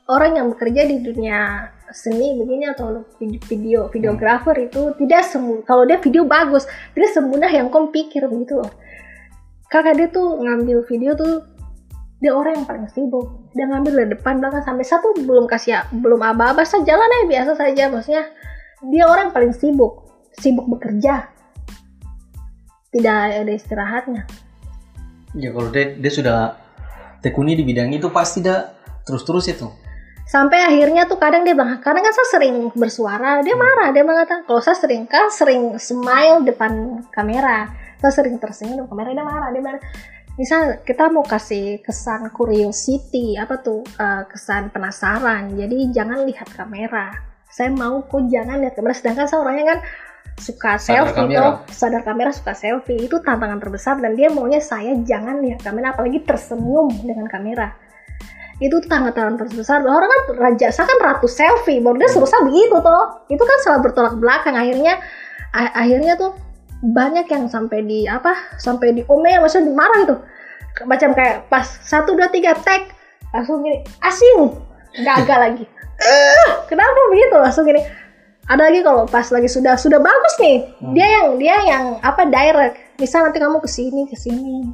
orang yang bekerja di dunia seni begini atau video video videografer itu tidak semu kalau dia video bagus tidak semudah yang kau pikir begitu loh. Kakak dia tuh ngambil video tuh dia orang yang paling sibuk. Dia ngambil dari depan belakang sampai satu belum kasih belum aba-aba saya jalan aja biasa saja maksudnya dia orang paling sibuk sibuk bekerja. Tidak ada istirahatnya Ya kalau dia dia sudah tekuni di bidang itu pasti dah terus-terus itu. sampai akhirnya tuh kadang dia bilang kadang kan saya sering bersuara. Dia marah dia mengatakan kalau saya sering kan sering smile depan kamera. Saya sering tersenyum depan kamera dia marah dia marah. Misal kita mau kasih kesan curiosity apa tuh eh, kesan penasaran. Jadi jangan lihat kamera. Saya mau kok jangan lihat kamera sedangkan saya orangnya kan suka Sadar selfie kamera. tuh sadar kamera suka selfie. Itu tantangan terbesar dan dia maunya saya jangan lihat kamera apalagi tersenyum dengan kamera. Itu tantangan terbesar. Orang kan raja saya kan ratu selfie. Baru dia suruh saya begitu tuh itu kan salah bertolak belakang. Akhirnya akhirnya tuh banyak yang sampai di apa sampai di omel maksudnya dimarah gitu. Macam kayak pas satu dua tiga tag langsung gini asing gagal lagi. Kenapa begitu? Langsung gini ada lagi kalau pas lagi sudah sudah bagus nih. Dia yang dia yang apa direct. Misal nanti kamu ke sini ke sini.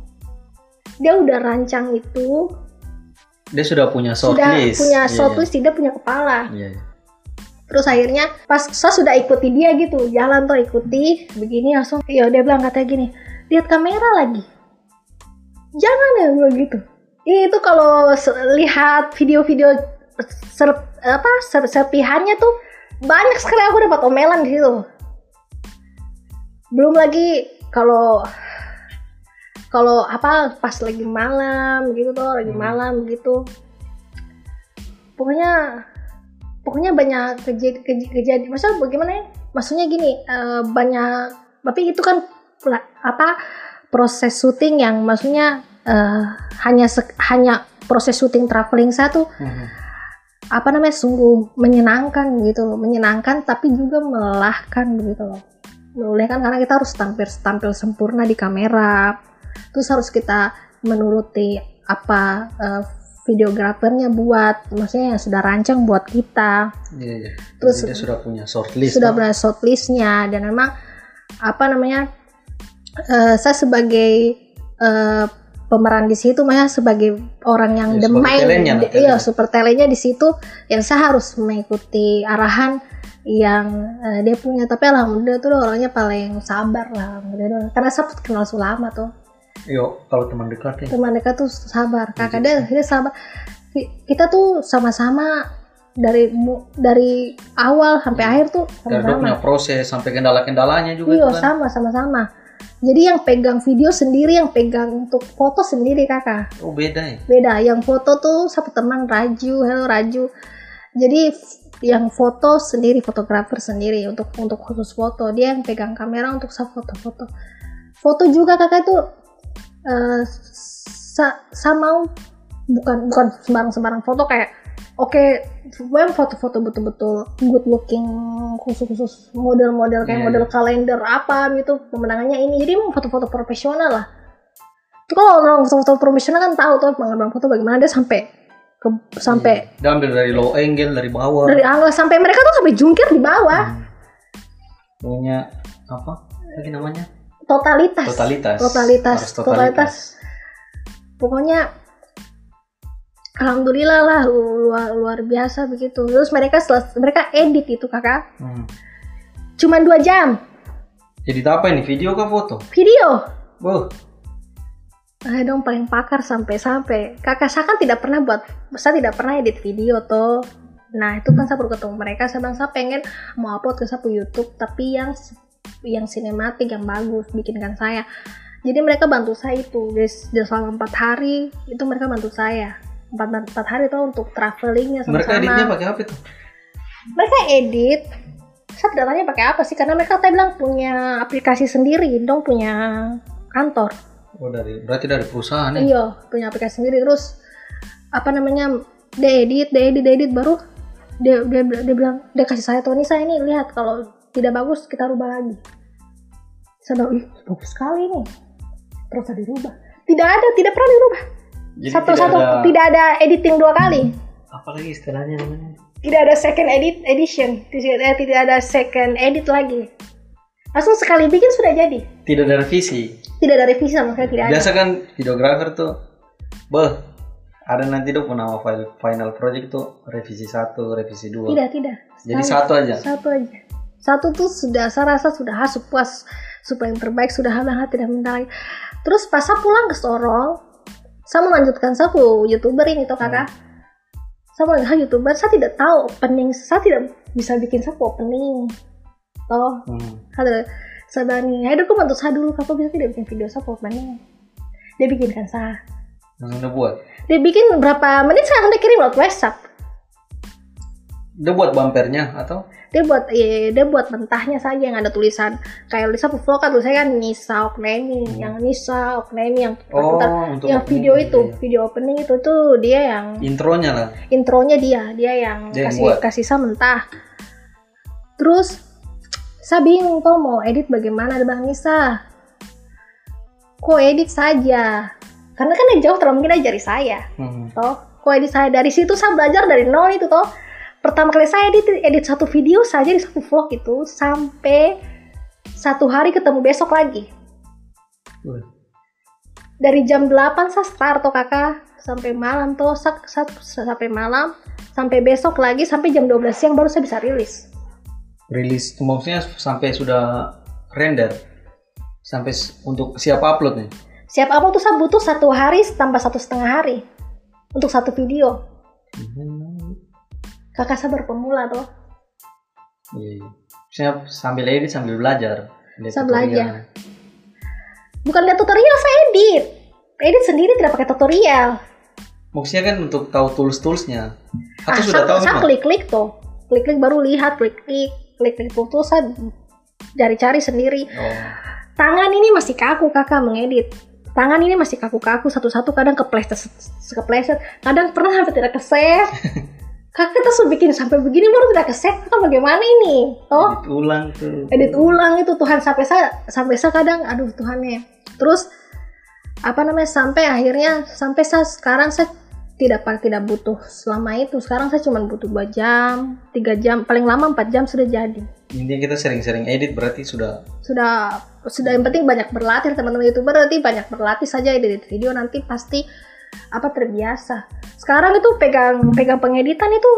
Dia udah rancang itu. Dia sudah punya sudah shortlist. punya Iya, shortlist tidak punya kepala. Iya. iya. terus akhirnya pas saya sudah ikuti dia gitu jalan tuh ikuti begini langsung ya dia bilang katanya gini lihat kamera lagi. Jangan ya bilang gitu. Itu kalau lihat video-video ser, apa ser, serpihannya tuh banyak sekali aku dapat omelan di situ. Belum lagi kalau kalau apa pas lagi malam gitu tuh lagi Hmm. malam gitu. Pokoknya pokoknya banyak kejadian kejadian. Maksudnya bagaimana ya? Maksudnya gini eh, banyak tapi itu kan apa proses syuting yang maksudnya eh, hanya hanya proses syuting traveling satu. Mhm. Apa namanya sungguh menyenangkan gitu loh. Menyenangkan tapi juga melelahkan begitu loh. Melelahkan karena kita harus tampil tampil sempurna di kamera. Terus harus kita menuruti apa eh, videografernya buat maksudnya yang sudah rancang buat kita. Iya, iya. Terus- Jadi sudah punya shortlist. sudah punya shortlistnya. Dan memang apa namanya eh, saya sebagai eh, pemeran di situ makanya sebagai orang yang Ya, the sebagai main talentnya lah, di- iya super talentnya di situ yang saya harus mengikuti arahan yang eh, dia punya tapi alhamdulillah tuh orangnya paling sabar lah alhamdulillah. karena saya kenal Sulama tuh Yo, kalau teman dekat ya. teman dekat tuh sabar kakak Iya. dia dia sabar Ki- kita tuh sama-sama dari dari awal sampai Iya. akhir tuh sama-sama punya proses sampai kendala-kendalanya juga Iya kan. sama sama sama. Jadi yang pegang video sendiri, yang pegang untuk foto sendiri kakak. Oh beda ya. Beda. Yang foto tuh satu teman Raju, hello Raju. Jadi yang foto sendiri, fotografer sendiri untuk untuk khusus foto. Dia yang pegang kamera untuk foto-foto. Foto juga kakak itu eh sa, sa mau bukan bukan sembarang-sembarang foto kayak oke yang foto-foto betul-betul good looking khusus-khusus model-model kayak Iya, model iya. kalender apa gitu pemenangannya ini jadi emang foto-foto profesional lah itu kalau orang foto-foto profesional kan tahu tuh pengambilan foto bagaimana dia sampai ke sampai Dia ambil dari low angle, dari bawah. dari angle sampai mereka tuh sampai jungkir di bawah Hmm. Punya apa? Lagi namanya? totalitas Totalitas. totalitas Harus totalitas pokoknya alhamdulillah lah luar luar biasa begitu. Terus mereka seles- mereka edit itu kakak. Hmm. cuman dua jam. Jadi apa ini? Video kah foto? video. Boh, Ah dong paling pakar sampai-sampai. Kakak saya kan tidak pernah buat saya tidak pernah edit video toh. Nah itu kan saya baru ketemu mereka. Saya bilang saya pengen mau upload ke saya YouTube tapi yang yang sinematik yang bagus bikinkan saya. Jadi mereka bantu saya itu guys. Selama empat hari itu mereka bantu saya empat empat hari tuh untuk travelingnya mereka editnya pakai apa itu? mereka edit saya tidak tanya pakai apa sih karena mereka tadi bilang punya aplikasi sendiri dong punya kantor Oh dari berarti dari perusahaan ya? Iya, punya aplikasi sendiri terus apa namanya dia edit, dia edit, dia edit baru dia dia, dia bilang dia kasih saya tuh Nisa ini lihat kalau tidak bagus kita rubah lagi. Saya bilang, ih bagus sekali nih. Terus saya dirubah. Tidak ada, tidak pernah dirubah. Jadi satu tidak satu ada tidak ada editing dua kali. apalagi istilahnya namanya? Tidak ada second edit edition. Tidak ada, tidak ada second edit lagi. Langsung sekali bikin sudah jadi. Tidak ada revisi. Tidak ada revisi sama sekali tidak ada. Biasa kan videografer tuh, beh, ada nanti tuh nama file final project tuh revisi satu, revisi dua. Tidak, tidak. Jadi satu aja. satu aja satu tuh sudah saya rasa sudah harus puas supaya yang terbaik sudah banget tidak minta lagi terus pas saya pulang ke Sorong saya melanjutkan saya youtuber ini tuh kakak. Saya mau lihat youtuber saya tidak tahu opening saya tidak bisa bikin saya opening. Toh. Hmm. ada saya nih ayo aku bantu saya dulu kakak bisa tidak bikin video saya opening. Dia bikinkan saya. Udah buat. dia bikin berapa menit saya udah kirim lewat WhatsApp. Udah buat bumpernya atau? Dia buat eh, dia buat mentahnya saja yang ada tulisan. Kayak Lisa vlog kan tulisannya kan Nisa Oknemi yang Nisa Oknemi yang Oh, putar- yang opening video gitu itu ya. video opening itu tuh dia yang Intronya lah. intronya dia dia yang Dia yang kasih buat. kasih saya mentah. Terus saya bingung kok mau edit bagaimana ada bang Nisa? Kok edit saja. Karena kan yang jauh terlalu mungkin ajari saya Hmm. toh. Kok edit saya dari situ saya belajar dari nol itu toh pertama kali saya edit edit satu video saja di satu vlog itu sampai satu hari ketemu besok lagi. Dari jam 8 saya start toh kakak. Sampai malam sak, sak- sampai malam. Sampai besok lagi sampai jam 12 siang baru saya bisa rilis. Rilis maksudnya sampai sudah render. Sampai untuk siap upload nih. siap apa tuh saya butuh satu hari tambah satu setengah hari untuk satu video kakak saya baru pemula toh Iya. iya. Maksudnya sambil edit sambil belajar. Saya tutorial. belajar. bukan lihat tutorial saya edit edit sendiri tidak pakai tutorial Maksudnya kan untuk tahu tools-toolsnya. Atau ah, sudah saya, tahu saya memang? klik-klik tuh klik-klik baru lihat klik-klik klik-klik tuh tuh saya cari-cari sendiri Oh. tangan ini masih kaku kakak mengedit tangan ini masih kaku-kaku satu-satu kadang kepleset kepleset kadang pernah sampai tidak keset kakak tuh sudah bikin sampai begini baru tidak keset kakak bagaimana ini? Toh? Edit ulang tuh. edit ulang itu Tuhan sampai saya sampai saya kadang aduh Tuhannya. Terus apa namanya sampai akhirnya sampai saya sekarang saya tidak tidak butuh selama itu. Sekarang saya cuma butuh dua jam tiga jam paling lama empat jam sudah jadi. Intinya kita sering-sering edit berarti sudah sudah sudah yang penting banyak berlatih teman-teman youtuber nanti banyak berlatih saja edit video nanti pasti apa terbiasa sekarang itu pegang pegang pengeditan itu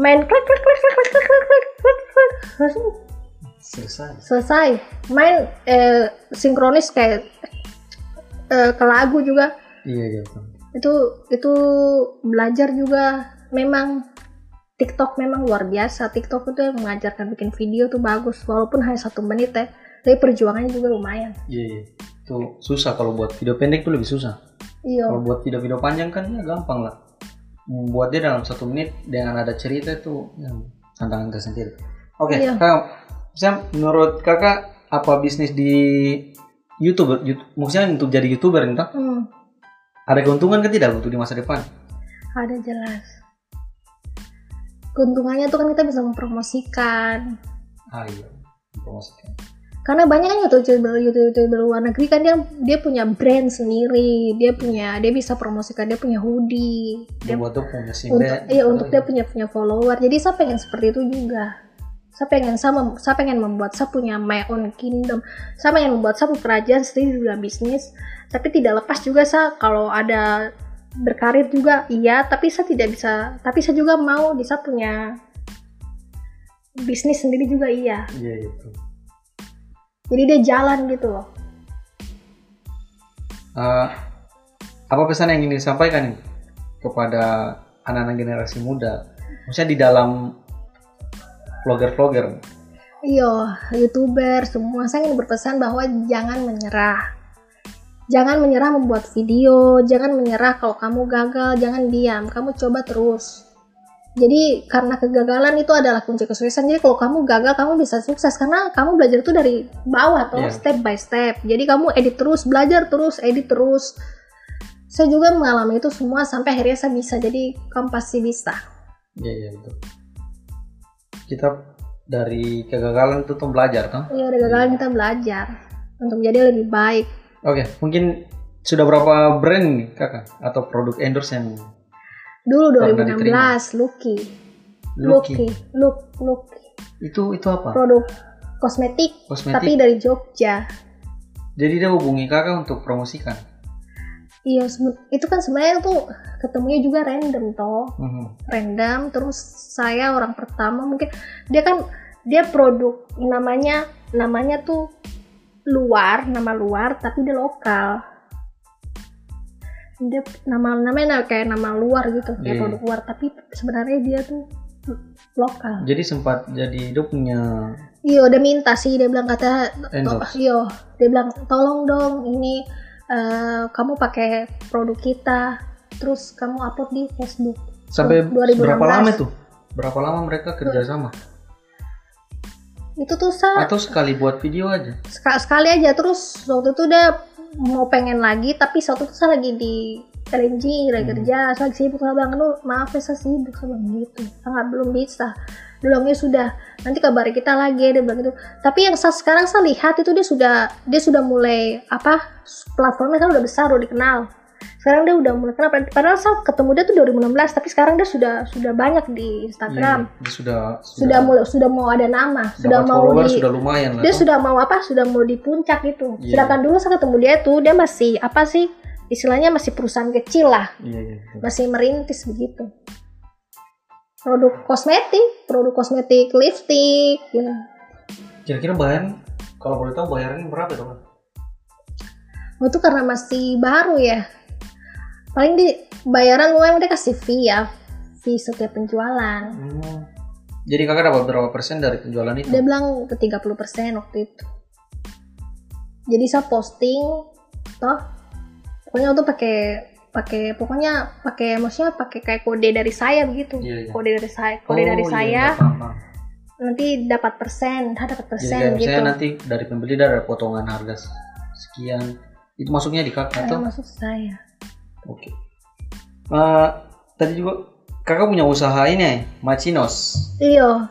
main klik klik klik klik klik klik klik klik klik klik langsung selesai. selesai main eh, sinkronis kayak eh, ke lagu juga Iya, iya. itu itu belajar juga memang TikTok memang luar biasa TikTok itu yang mengajarkan bikin video tuh bagus walaupun hanya satu menit ya tapi perjuangannya juga lumayan Iya, iya. Itu susah kalau buat video pendek tuh lebih susah. Iya Kalau buat video-video panjang kan ya gampang lah. Membuat dia dalam satu menit dengan ada cerita itu ya, tantangan tersendiri. Oke, Iya. kakak, misalnya menurut kakak apa bisnis di YouTuber, Yout- maksudnya untuk jadi YouTuber entah Hmm, ada keuntungan kan tidak untuk di masa depan? ada jelas keuntungannya tuh kan kita bisa mempromosikan Ah iya, promosikan. Karena banyak youtuber youtuber luar negeri kan dia dia punya brand sendiri dia punya dia bisa promosikan dia punya hoodie Dia dia punya untuk brand. iya untuk dia punya punya follower. Jadi saya pengen seperti itu juga. Saya pengen saya, mem- saya pengen membuat saya punya my own kingdom. Saya pengen membuat satu kerajaan sendiri di dalam bisnis. Tapi tidak lepas juga saya kalau ada berkarir juga iya. Tapi saya tidak bisa tapi saya juga mau bisa punya bisnis sendiri juga iya. Iya itu. Jadi dia jalan gitu loh. Eh, apa pesan yang ingin disampaikan nih kepada anak-anak generasi muda? Maksudnya di dalam vlogger-vlogger. iya youtuber semua. Saya ingin berpesan bahwa jangan menyerah. Jangan menyerah membuat video. Jangan menyerah kalau kamu gagal. Jangan diam. Kamu coba terus jadi karena kegagalan itu adalah kunci kesuksesan. Jadi kalau kamu gagal kamu bisa sukses. Karena kamu belajar itu dari bawah tuh Iya. step by step. Jadi kamu edit terus belajar terus edit terus. Saya juga mengalami itu semua sampai akhirnya saya bisa jadi kamu pasti bisa Iya iya itu. Kita dari kegagalan itu tuh belajar kan? ya dari kegagalan kita belajar untuk menjadi lebih baik. Oke, mungkin sudah berapa brand nih kakak? Atau produk endorse yang dulu Pernah 2016 Lucky Lucky? Lucky Look Lucky Itu itu apa? produk kosmetik Kosmetik. tapi dari Jogja Jadi dia hubungi kakak untuk promosikan. Iya, itu kan sebenarnya tuh ketemunya juga random toh, Mhm. random. Terus saya orang pertama mungkin dia kan dia produk namanya namanya tuh luar, nama luar tapi dia lokal. Dia nama namanya kayak nama luar gitu, kayak Iya. produk luar tapi sebenarnya dia tuh lokal. Jadi sempat jadi dia punya Iya, udah minta sih dia bilang kata endorse. Iya, dia bilang tolong dong ini eh, kamu pakai produk kita, terus kamu upload di Facebook. Sampai 2016. berapa lama tuh? Berapa lama mereka kerjasama? Itu tuh sa Atau sekali buat video aja? seka- sekali aja terus waktu itu udah mau pengen lagi, tapi waktu itu saya lagi di LNG lagi Hmm. kerja, saya lagi sibuk saya bilang, "Aduh, maaf ya saya sibuk saya bilang gitu, saya nggak belum bisa." Dia bilang, "Ya sudah, nanti kabari kita lagi." Dia bilang gitu. Tapi yang saya, sekarang saya lihat itu dia sudah dia sudah mulai apa platformnya kan udah besar udah dikenal. Sekarang dia udah mulai kenal. Padahal saya ketemu dia tuh 2016, tapi sekarang dia sudah sudah banyak di Instagram. Iya, dia sudah Sudah mulai sudah mau ada nama, sudah mau di sudah lumayan lah. dia tuh. sudah mau apa sudah mau di puncak gitu Iya. sedangkan dulu saya ketemu dia tuh dia masih apa sih istilahnya masih perusahaan kecil lah Iya iya. betul. masih merintis begitu produk kosmetik produk kosmetik lipstick gitu Kira-kira bayar kalau boleh tahu bayarannya berapa dong? Oh, itu karena masih baru ya paling di bayaran mulai dia kasih fee ya fee setiap penjualan Hmm. Jadi kakak dapat berapa persen dari penjualan itu? dia bilang ke 30% waktu itu jadi saya posting toh pokoknya untuk pakai pakai pokoknya pakai maksudnya pakai kayak kode dari saya begitu Iya, iya. kode dari saya kode Oh, dari iya, saya iya, nanti dapat persen saya dapat Jadi persen kayak gitu misalnya nanti dari pembeli ada potongan harga sekian. Itu masuknya di kakak Nah, atau? maksud saya Oke. Eh, tadi juga kakak punya usaha ini ya, Macinos. iya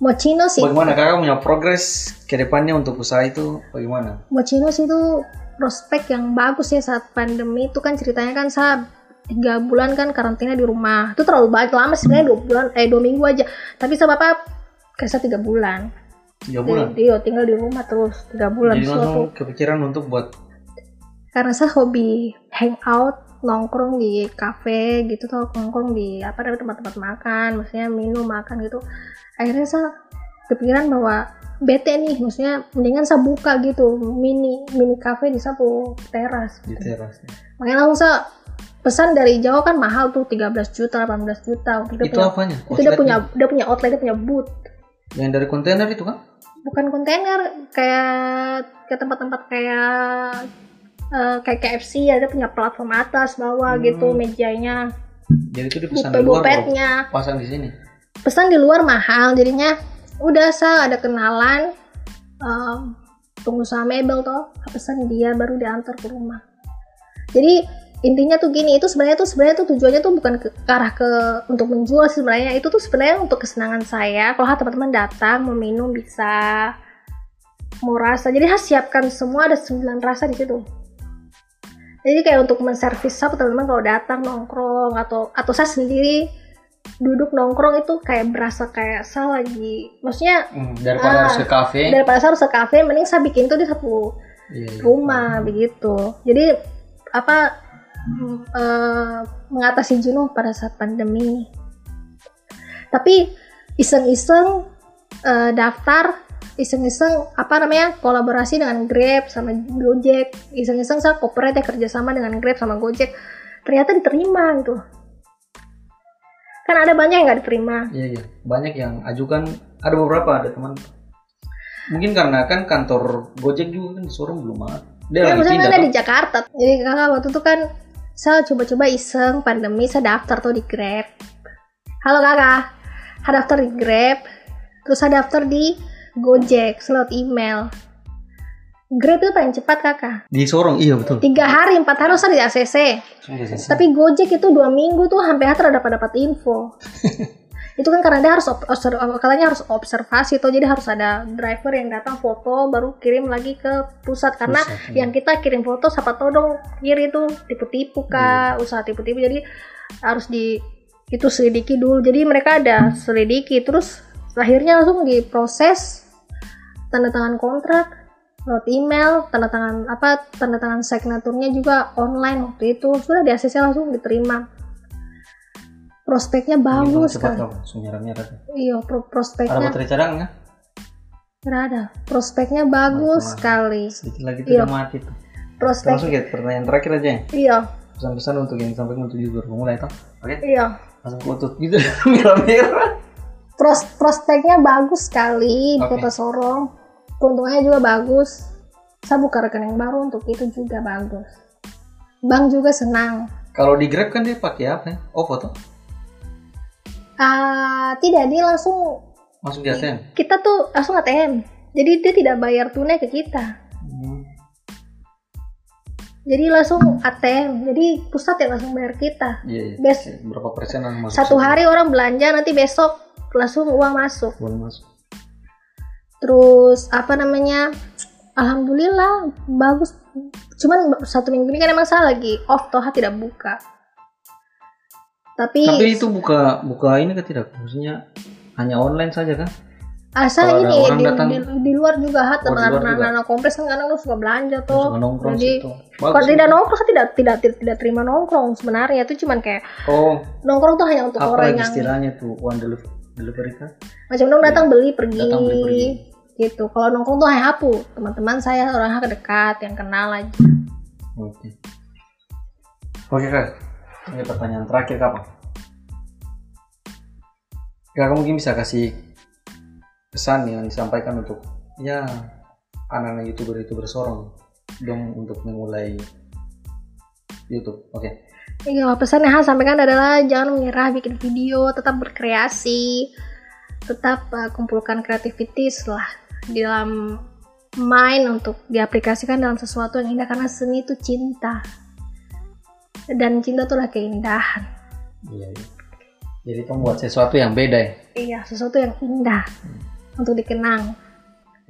Mochino sih Bagaimana kakak punya progres ke depannya untuk usaha itu bagaimana? Mochinos itu prospek yang bagus ya saat pandemi itu kan ceritanya kan saya tiga bulan kan karantina di rumah itu terlalu banyak lama sebenarnya dua bulan eh dua minggu aja tapi sama bapak kayak saya tiga bulan Tiga bulan. Jadi, iya, tinggal di rumah terus tiga bulan Jadi langsung kepikiran untuk buat karena saya hobi hangout nongkrong di kafe gitu tuh nongkrong di apa namanya tempat-tempat makan maksudnya minum makan gitu akhirnya saya kepikiran bahwa bete nih maksudnya mendingan saya buka gitu mini mini cafe di sapu teras di teras. makanya langsung saya pesan dari Jawa kan mahal tuh 13 juta 18 juta itu, Itu punya, apanya? itu dia Outletnya? punya dia punya outlet dia punya booth Yang dari kontainer itu kan? bukan kontainer kayak kayak tempat-tempat kayak eh, kayak KFC ya dia punya platform atas bawah Hmm. gitu mejanya. Jadi itu dipesan di bupe luar bupetnya pasang di sini. pesan di luar mahal jadinya udah saya ada kenalan em, pengusaha mebel toh pesan dia baru diantar ke rumah. Jadi intinya tuh gini itu sebenarnya tuh sebenarnya tuh tujuannya tuh bukan ke, ke arah ke untuk menjual sebenarnya. Itu tuh sebenarnya untuk kesenangan saya kalau teman-teman datang mau minum bisa mau rasa. Jadi saya siapkan semua ada 9 rasa di situ jadi kayak untuk menservis apa teman-teman kalau datang nongkrong atau atau saya sendiri duduk nongkrong itu kayak berasa kayak saya lagi maksudnya Hmm, daripada Ah, harus ke kafe. daripada saya harus ke kafe mending saya bikin tuh di satu Iya, iya. rumah begitu jadi apa eh, mengatasi jenuh pada saat pandemi. Tapi iseng-iseng eh, daftar, iseng-iseng apa namanya kolaborasi dengan Grab sama Gojek, iseng-iseng saya cooperate ya kerjasama dengan Grab sama Gojek, ternyata diterima gitu. Kan ada banyak yang nggak diterima. Iya iya, banyak yang ajukan. Ada beberapa ada teman. Mungkin karena kan kantor Gojek juga kan di Sorong belum ada. Dia Ya, pindah. ada di. Jakarta. Jadi kakak waktu itu kan saya coba-coba iseng pandemi saya daftar tuh di Grab. Halo kakak, saya daftar di Grab, terus saya daftar di Gojek, slot email. Grab itu paling cepat kakak. Di Sorong, iya betul. Tiga hari, empat hari saya di ACC. Tapi Gojek itu dua minggu tuh sampai hari dapat dapat info. itu kan karena dia harus katanya harus observasi tuh jadi harus ada driver yang datang foto baru kirim lagi ke pusat karena Pusat, iya. yang kita kirim foto siapa tahu dong kiri itu tipu-tipu kak usaha tipu-tipu jadi harus di itu selidiki dulu jadi mereka ada selidiki terus akhirnya langsung diproses tanda tangan kontrak lewat email tanda tangan apa tanda tangan signaturnya juga online waktu itu sudah di ACC langsung diterima prospeknya bagus kan iya pro- Ada prospeknya cadangan nggak? nggak ada prospeknya bagus Mantap. sekali Sedikit lagi tuh Iya. udah mati tuh. prospek Langsung ya pertanyaan terakhir aja ya. iya Pesan-pesan untuk yang sampaikan untuk youtuber mulai toh. Oke. iya Langsung kutut gitu merah-merah. Pros prospeknya bagus sekali di Oke. kota Sorong keuntungannya juga bagus saya buka rekening baru untuk itu juga bagus bank juga senang Kalau di Grab kan dia pakai apa ya? Oh foto. Ah, tidak dia langsung Langsung di ATM. kita tuh langsung ATM jadi dia tidak bayar tunai ke kita Hmm. jadi langsung ATM jadi pusat yang langsung bayar kita Iya, iya. Bes- Berapa persenan masuk? satu hari orang belanja nanti besok langsung uang masuk Boleh masuk. Terus apa namanya alhamdulillah bagus cuman satu minggu ini kan emang saya lagi off toh tidak buka tapi, Tapi itu buka buka ini kan tidak? Maksudnya hanya online saja kan? asal kalau ada ini di, datang- di, di luar juga hat juga. anak-anak kompleks kan kadang lu suka belanja tuh Suka jadi kalau tidak nongkrong tidak tidak tidak, tidak terima nongkrong sebenarnya itu cuman kayak Oh, nongkrong tuh hanya untuk apa orang yang istilahnya tuh one delivery delivery kan? macam dong datang beli pergi, Datang beli, pergi. Gitu kalau nongkrong tuh hanya hapu teman-teman saya orang dekat yang kenal aja Oke. Oke kak, ini pertanyaan terakhir kapan? Kak, mungkin bisa kasih pesan yang disampaikan untuk ya anak-anak youtuber youtuber sorong dong untuk memulai YouTube. Oke. Iya, pesan yang sampaikan adalah jangan menyerah bikin video, tetap berkreasi, tetap uh, kumpulkan kreativitas lah di dalam mind untuk diaplikasikan dalam sesuatu yang indah karena seni itu cinta dan cinta itulah keindahan. Iya. iya. Jadi kamu buat sesuatu yang beda ya. Iya, sesuatu yang indah untuk dikenang.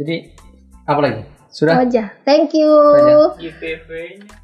Jadi apa lagi? Sudah? aja. Thank you. Sudah. IPV-nya